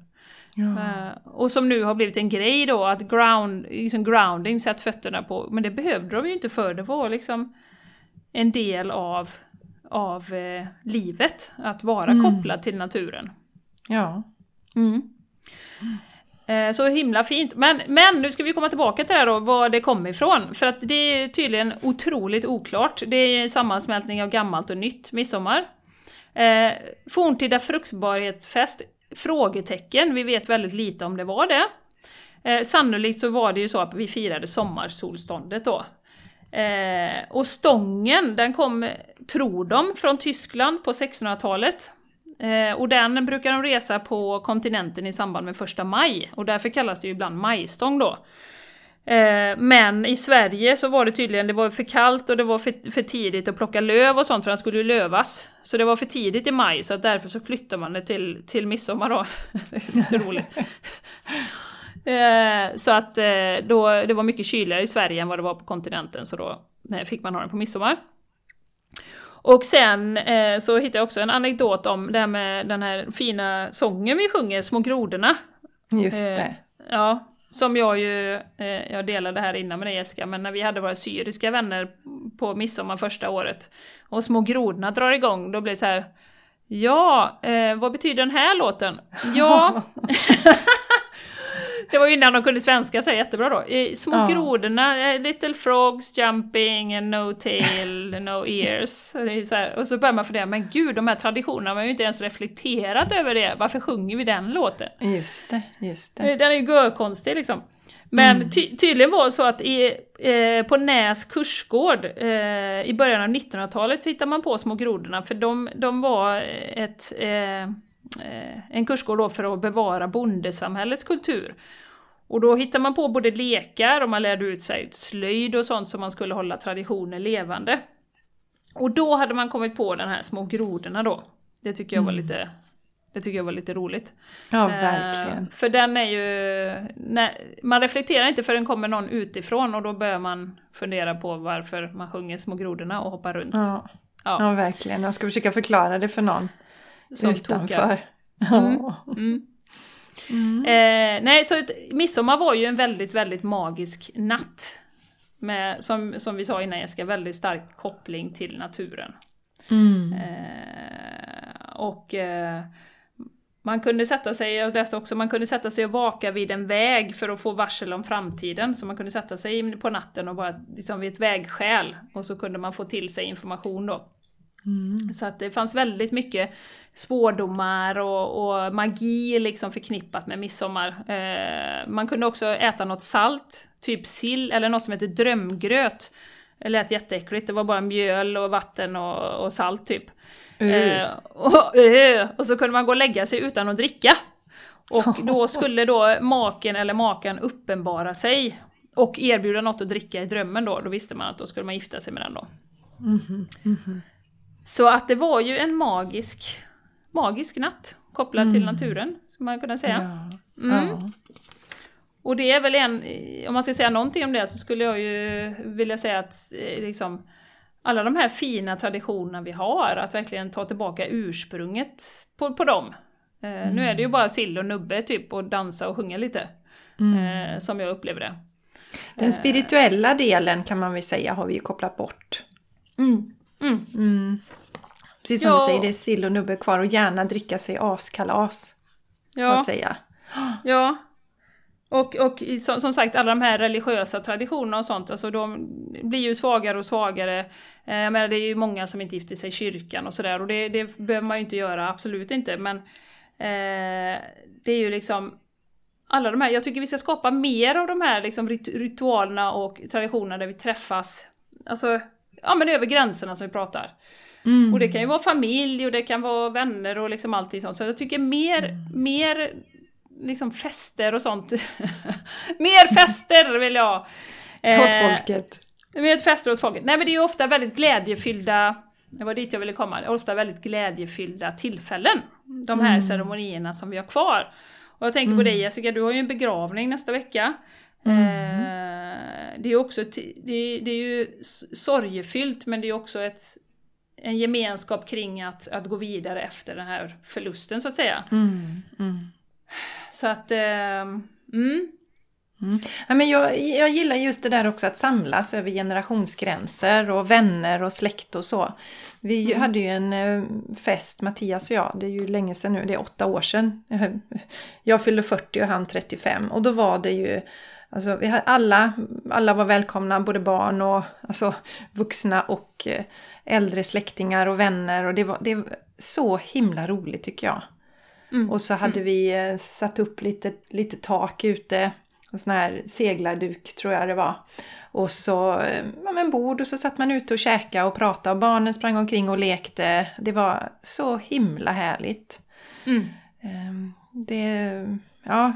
Ja. Uh, och som nu har blivit en grej då, att ground, liksom grounding, sätt fötterna på, men det behövde de ju inte förr, det var liksom en del av, av uh, livet, att vara mm. kopplad till naturen. Ja. Mm. Eh, så himla fint. Men, men nu ska vi komma tillbaka till det här då, var det kommer ifrån. För att det är tydligen otroligt oklart. Det är en sammansmältning av gammalt och nytt midsommar. Eh, forntida fruktbarhetsfest? Frågetecken. Vi vet väldigt lite om det var det. Eh, sannolikt så var det ju så att vi firade sommarsolståndet då. Eh, och stången, den kom, tror de, från Tyskland på 1600-talet. Eh, och den brukar de resa på kontinenten i samband med första maj, och därför kallas det ju ibland majstång då. Eh, men i Sverige så var det tydligen, det var för kallt och det var för, för tidigt att plocka löv och sånt för den skulle ju lövas. Så det var för tidigt i maj så därför så flyttar man det till, till midsommar då. det är lite roligt. Eh, så att då, det var mycket kyligare i Sverige än vad det var på kontinenten så då fick man ha den på midsommar. Och sen eh, så hittade jag också en anekdot om det här med den här fina sången vi sjunger, Små grodorna. Just Eh, det. Ja, som jag ju, eh, jag delade här innan med dig Jessica, men när vi hade våra syriska vänner på midsommar första året och Små grodorna drar igång, då blir det så här Ja, eh, vad betyder den här låten? Ja, det var ju innan de kunde svenska så jättebra då. Små Ja. grodorna, eh, little frogs jumping and no tail, no ears. Så här, och så börjar man fundera, men gud, de här traditionerna, man har ju inte ens reflekterat över det. Varför sjunger vi den låten? Just det, just det. Eh, Den är ju görkonstig liksom. Men ty tydligen var det så att i, eh, på Näs kursgård eh, i början av 1900-talet så hittade man på Små grodorna för de, de var ett, eh, en kursgård då för att bevara bondesamhällets kultur. Och då hittade man på både lekar och man lärde ut sig slöjd och sånt som man skulle hålla traditioner levande. Och då hade man kommit på den här Små grodorna då. Det tycker jag var lite, det tycker jag var lite roligt. Ja, Eh, verkligen. För den är ju... När, man reflekterar inte förrän kommer någon utifrån och då börjar man fundera på varför man sjunger Små grodorna och hoppar runt. Ja, Ja, ja, verkligen. Jag ska försöka förklara det för någon som utanför. Ja. Mm. Mm. Eh, nej, så ett, midsommar var ju en väldigt, väldigt magisk natt. Med, som, som vi sa innan Jessica, väldigt stark koppling till naturen. Mm. Eh, och eh, man kunde sätta sig, jag läste också, man kunde sätta sig och vaka vid en väg för att få varsel om framtiden. Så man kunde sätta sig på natten och bara liksom vid ett vägskäl och så kunde man få till sig information då. Mm. Så att det fanns väldigt mycket spårdomar och, och magi liksom förknippat med midsommar. Eh, man kunde också äta något salt, typ sill eller något som heter drömgröt. Det lät jätteäckligt, det var bara mjöl och vatten och, och salt typ. Eh, och, eh, och så kunde man gå och lägga sig utan att dricka. Och då skulle då maken eller makan uppenbara sig och erbjuda något att dricka i drömmen då, då visste man att då skulle man gifta sig med den då. Mhm, mhm. Så att det var ju en magisk, magisk natt kopplad till Mm. naturen, skulle man kunna säga. Ja. Mm. Ja. Och det är väl en, om man ska säga någonting om det så skulle jag ju vilja säga att eh, liksom, alla de här fina traditionerna vi har, att verkligen ta tillbaka ursprunget på, på dem. Eh, Nu är det ju bara sill och nubbe typ och dansa och sjunga lite, eh, som jag upplever det. Den spirituella delen kan man väl säga har vi ju kopplat bort. Mm. Mm. Mm. Precis som Ja. du säger, det är sill och nubbe kvar och gärna dricka sig askalas. Så Ja. att säga. Ja. Och, och som, som sagt, alla de här religiösa traditionerna och sånt, alltså de blir ju svagare och svagare. Eh, jag menar, det är ju många som inte gifter sig i kyrkan och sådär, och det, det behöver man ju inte göra, absolut inte. Men eh, det är ju liksom alla de här, jag tycker vi ska skapa mer av de här liksom, rit- ritualerna och traditionerna där vi träffas, alltså, ja men över gränserna som vi pratar. Mm. Och det kan ju vara familj och det kan vara vänner och liksom allting sånt. Så jag tycker mer, mer liksom fester och sånt. mer fester vill jag! Eh, Åt folket. Mer fester åt folket. Nej men det är ju ofta väldigt glädjefyllda, det var dit jag ville komma, ofta väldigt glädjefyllda tillfällen. De här Mm. ceremonierna som vi har kvar. Och jag tänker på dig Jessica, du har ju en begravning nästa vecka. Mm. Eh, det är också ett, det är, det är ju sorgefyllt men det är också ett, en gemenskap kring att, att gå vidare efter den här förlusten så att säga. Mm. Mm. Så att, eh, mm, Ja, men jag, jag gillar just det där också att samlas över generationsgränser och vänner och släkt och så. Vi ju- hade ju en eh, fest, Mattias och jag, det är ju länge sedan nu, det är åtta år sedan. Jag fyllde 40 och han 35 och då var det ju Alltså, vi hade alla, alla var välkomna, både barn och alltså, vuxna och eh, äldre släktingar och vänner. Och det var, det var så himla roligt tycker jag. mm, Och så hade vi eh, satt upp lite, lite tak ute. En sån här seglarduk tror jag det var. Och så eh, ja, men bord och så satt man ute och käkade och pratade och barnen sprang omkring och lekte. Det var så himla härligt. mm, Ehm, Det, ja,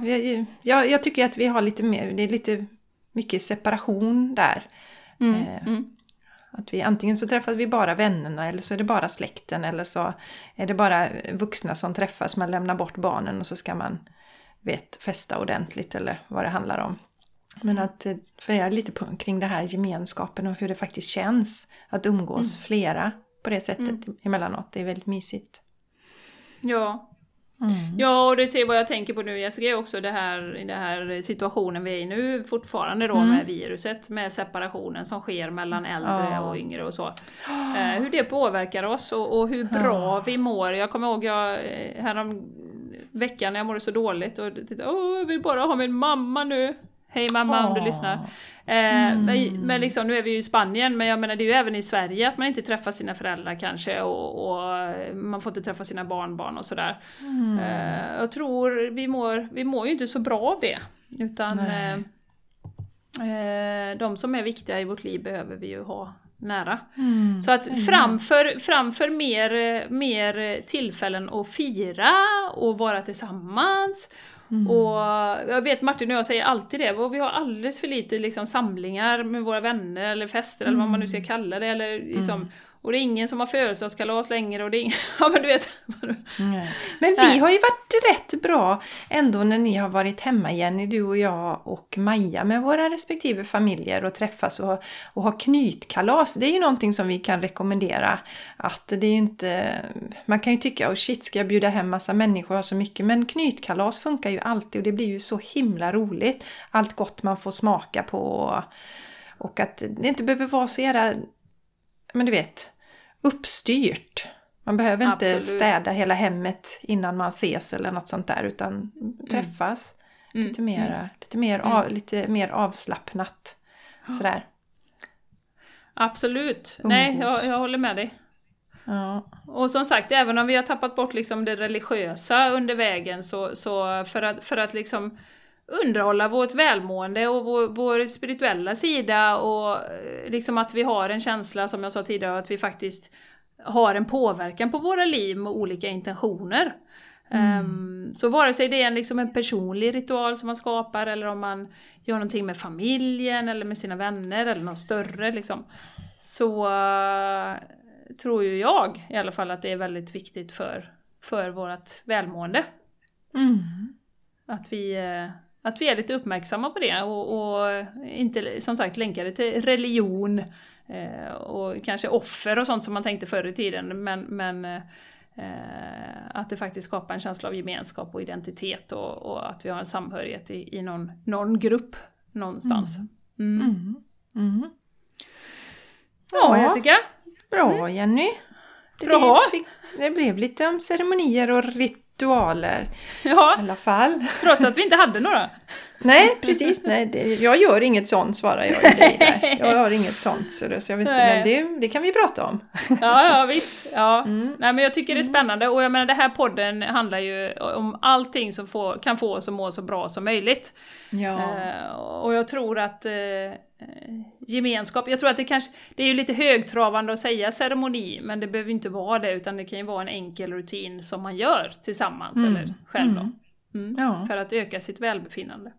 jag, jag, tycker att vi har lite mer, det är lite mycket separation där. mm, Eh, mm. Att vi antingen så träffar vi bara vännerna eller så är det bara släkten eller så är det bara vuxna som träffas, man lämnar bort barnen och så ska man vet, festa ordentligt eller vad det handlar om. Men att eh, fundera lite på, kring det här gemenskapen och hur det faktiskt känns att umgås flera på det sättet mm. emellanåt. Det är väldigt mysigt. Ja. Mm. Ja, och det ser vad jag tänker på nu Jessica, också det här, i den här situationen vi är i nu fortfarande då mm. med viruset, med separationen som sker mellan äldre ja. och yngre och så. Eh, hur det påverkar oss och, och hur bra ja. vi mår. Jag kommer ihåg jag, eh, härom veckan när jag mådde så dåligt och tittade, Åh, jag vill bara ha min mamma nu. Hej mamma oh. om du lyssnar. Eh, mm. men, men liksom, nu är vi ju i Spanien, men jag menar det är ju även i Sverige att man inte träffar sina föräldrar kanske och, och man får inte träffa sina barnbarn och sådär. Mm. Eh, jag tror vi mår, vi mår ju inte så bra av det. Utan eh, eh, de som är viktiga i vårt liv behöver vi ju ha nära. Mm. Så att framför, framför mer, mer tillfällen att fira och vara tillsammans Mm. Och jag vet Martin och jag säger alltid det, och vi har alldeles för lite liksom, samlingar med våra vänner eller fester mm. eller vad man nu ska mm. kalla det. Eller, liksom, mm. Och det är ingen som har födelsedagskalas längre och det är ingen, ja men du vet. Nej. Men vi har ju varit rätt bra ändå när ni har varit hemma Jenny, du och jag och Maja med våra respektive familjer och träffas och, och ha knytkalas. Det är ju någonting som vi kan rekommendera. Att det är ju inte, man kan ju tycka, oh shit ska jag bjuda hem massa människor och ha så mycket. Men knytkalas funkar ju alltid och det blir ju så himla roligt. Allt gott man får smaka på. Och att det inte behöver vara så jävla men du vet, uppstyrt. Man behöver inte Absolut. städa hela hemmet innan man ses eller något sånt där utan mm. träffas mm. lite, mer, mm. lite, mer av, mm. lite mer avslappnat. Sådär. Absolut. Umgås. Nej, jag, jag håller med dig. Ja. Och som sagt, även om vi har tappat bort liksom det religiösa under vägen så, så för att, för att liksom underhålla vårt välmående och vår, vår, spirituella sida och eh, liksom att vi har en känsla, som jag sa tidigare, att vi faktiskt har en påverkan på våra liv med olika intentioner. Mm. Um, så vare sig det är en, liksom en personlig ritual som man skapar eller om man gör någonting med familjen eller med sina vänner eller något större liksom, så uh, tror ju jag i alla fall att det är väldigt viktigt för, för vårt välmående. Mm. Att vi uh, att vi är lite uppmärksamma på det och, och inte som sagt länka det till religion eh, och kanske offer och sånt som man tänkte förr i tiden men, men eh, att det faktiskt skapar en känsla av gemenskap och identitet och, och att vi har en samhörighet i, i någon, någon grupp någonstans. Mm. Mm. Mm. Ja, Jessica? Bra mm. Jenny! Det Bra! Blev, det blev lite om ceremonier och rit ritualer. Ja, i alla fall. trots att vi inte hade några. Nej, precis. Nej, det, jag gör inget sånt svarar jag dig där. Jag har inget sånt. Så, det, så jag vet inte, men det, det kan vi prata om. ja, ja visst. Ja. Mm. Nej, men jag tycker det är mm. spännande och jag menar den här podden handlar ju om allting som får, kan få oss att må så bra som möjligt. Ja. Uh, och jag tror att uh, gemenskap, jag tror att det kanske, det är ju lite högtravande att säga ceremoni, men det behöver inte vara det, utan det kan ju vara en enkel rutin som man gör tillsammans mm. eller själv då. Mm. Mm. Ja. För att öka sitt välbefinnande.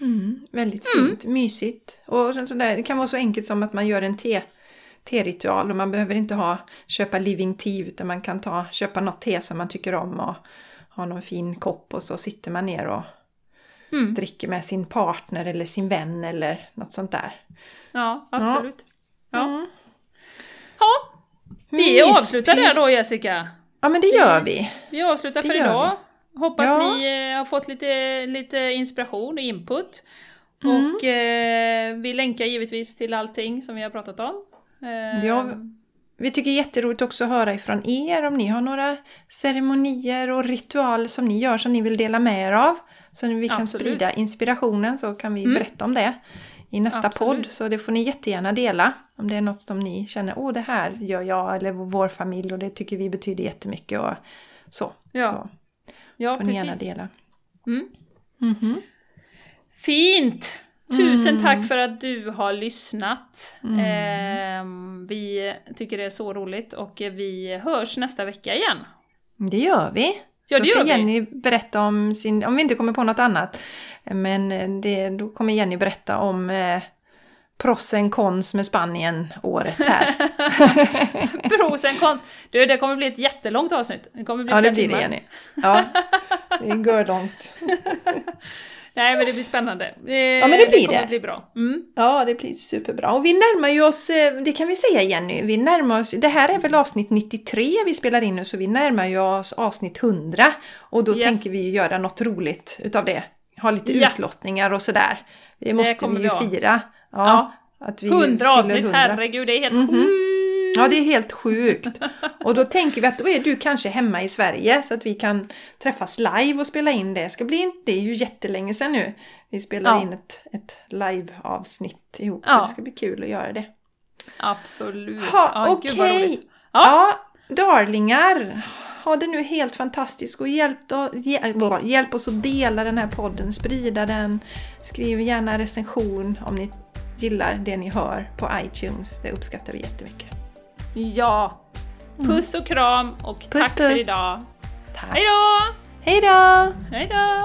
Mm. Väldigt fint, mm. mysigt. Och sådär, det kan vara så enkelt som att man gör en te te-ritual och man behöver inte ha, köpa living tea utan man kan ta, köpa något te som man tycker om och ha någon fin kopp och så sitter man ner och mm. dricker med sin partner eller sin vän eller något sånt där. Ja, absolut. Ja. Ja. Mm. ja. Vi Mys, avslutar där då Jessica. Ja men det gör vi. Vi avslutar det för idag. Vi. Hoppas ja. ni eh, har fått lite, lite inspiration och input. Mm. Och eh, vi länkar givetvis till allting som vi har pratat om. Eh, ja, vi tycker jätteroligt också att höra ifrån er om ni har några ceremonier och ritualer som ni gör som ni vill dela med er av. Så vi kan Absolut. sprida inspirationen så kan vi mm. berätta om det i nästa Absolut. podd. Så det får ni jättegärna dela. Om det är något som ni känner, åh det här gör jag eller vår familj och det tycker vi betyder jättemycket och så. Ja, så ja får precis. ni gärna dela. Mm. Mm -hmm. Fint! Tusen mm. tack för att du har lyssnat. Eh, vi tycker det är så roligt och vi hörs nästa vecka igen. Det gör vi. Ja, då ska Jenny vi. berätta om sin, om vi inte kommer på något annat, men det, då kommer Jenny berätta om eh, prosen cons med Spanien året här. prosen cons! Du, det kommer bli ett jättelångt avsnitt. Det kommer bli ja, det blir det Jenny. Ja, det går långt. Nej men det blir spännande. Eh, Ja, men det blir kommer det. att bli bra. Mm. Ja, det blir superbra. Och vi närmar ju oss, eh, det kan vi säga Jenny, vi närmar oss, det här är väl avsnitt 93 vi spelar in nu, så vi närmar ju oss avsnitt 100. Och då Yes. tänker vi göra något roligt utav det. Ha lite Ja. utlottningar och sådär. Det måste kommer vi vi ju ha. fira. Ja, Ja. Att vi 100 fyller avsnitt, 100. herregud det är helt Mhm. sjukt! Ja, det är helt sjukt. Och då tänker vi att då är du kanske hemma i Sverige så att vi kan träffas live och spela in det. Ska bli, det är ju jättelänge sedan nu. Vi spelar Ja. in ett, ett live-avsnitt ihop Ja. så det ska bli kul att göra det. Absolut. Ha, Ja, Okej! roligt. Ja. darlingar! Ha det nu helt fantastiskt och hjälp, och, hjälp, hjälp oss att dela den här podden, sprida den. Skriv gärna recension om ni gillar det ni hör på iTunes. Det uppskattar vi jättemycket. Ja. Puss och kram och Puss, tack för puss. idag. Tack! Hej då! Hej då! Hej då!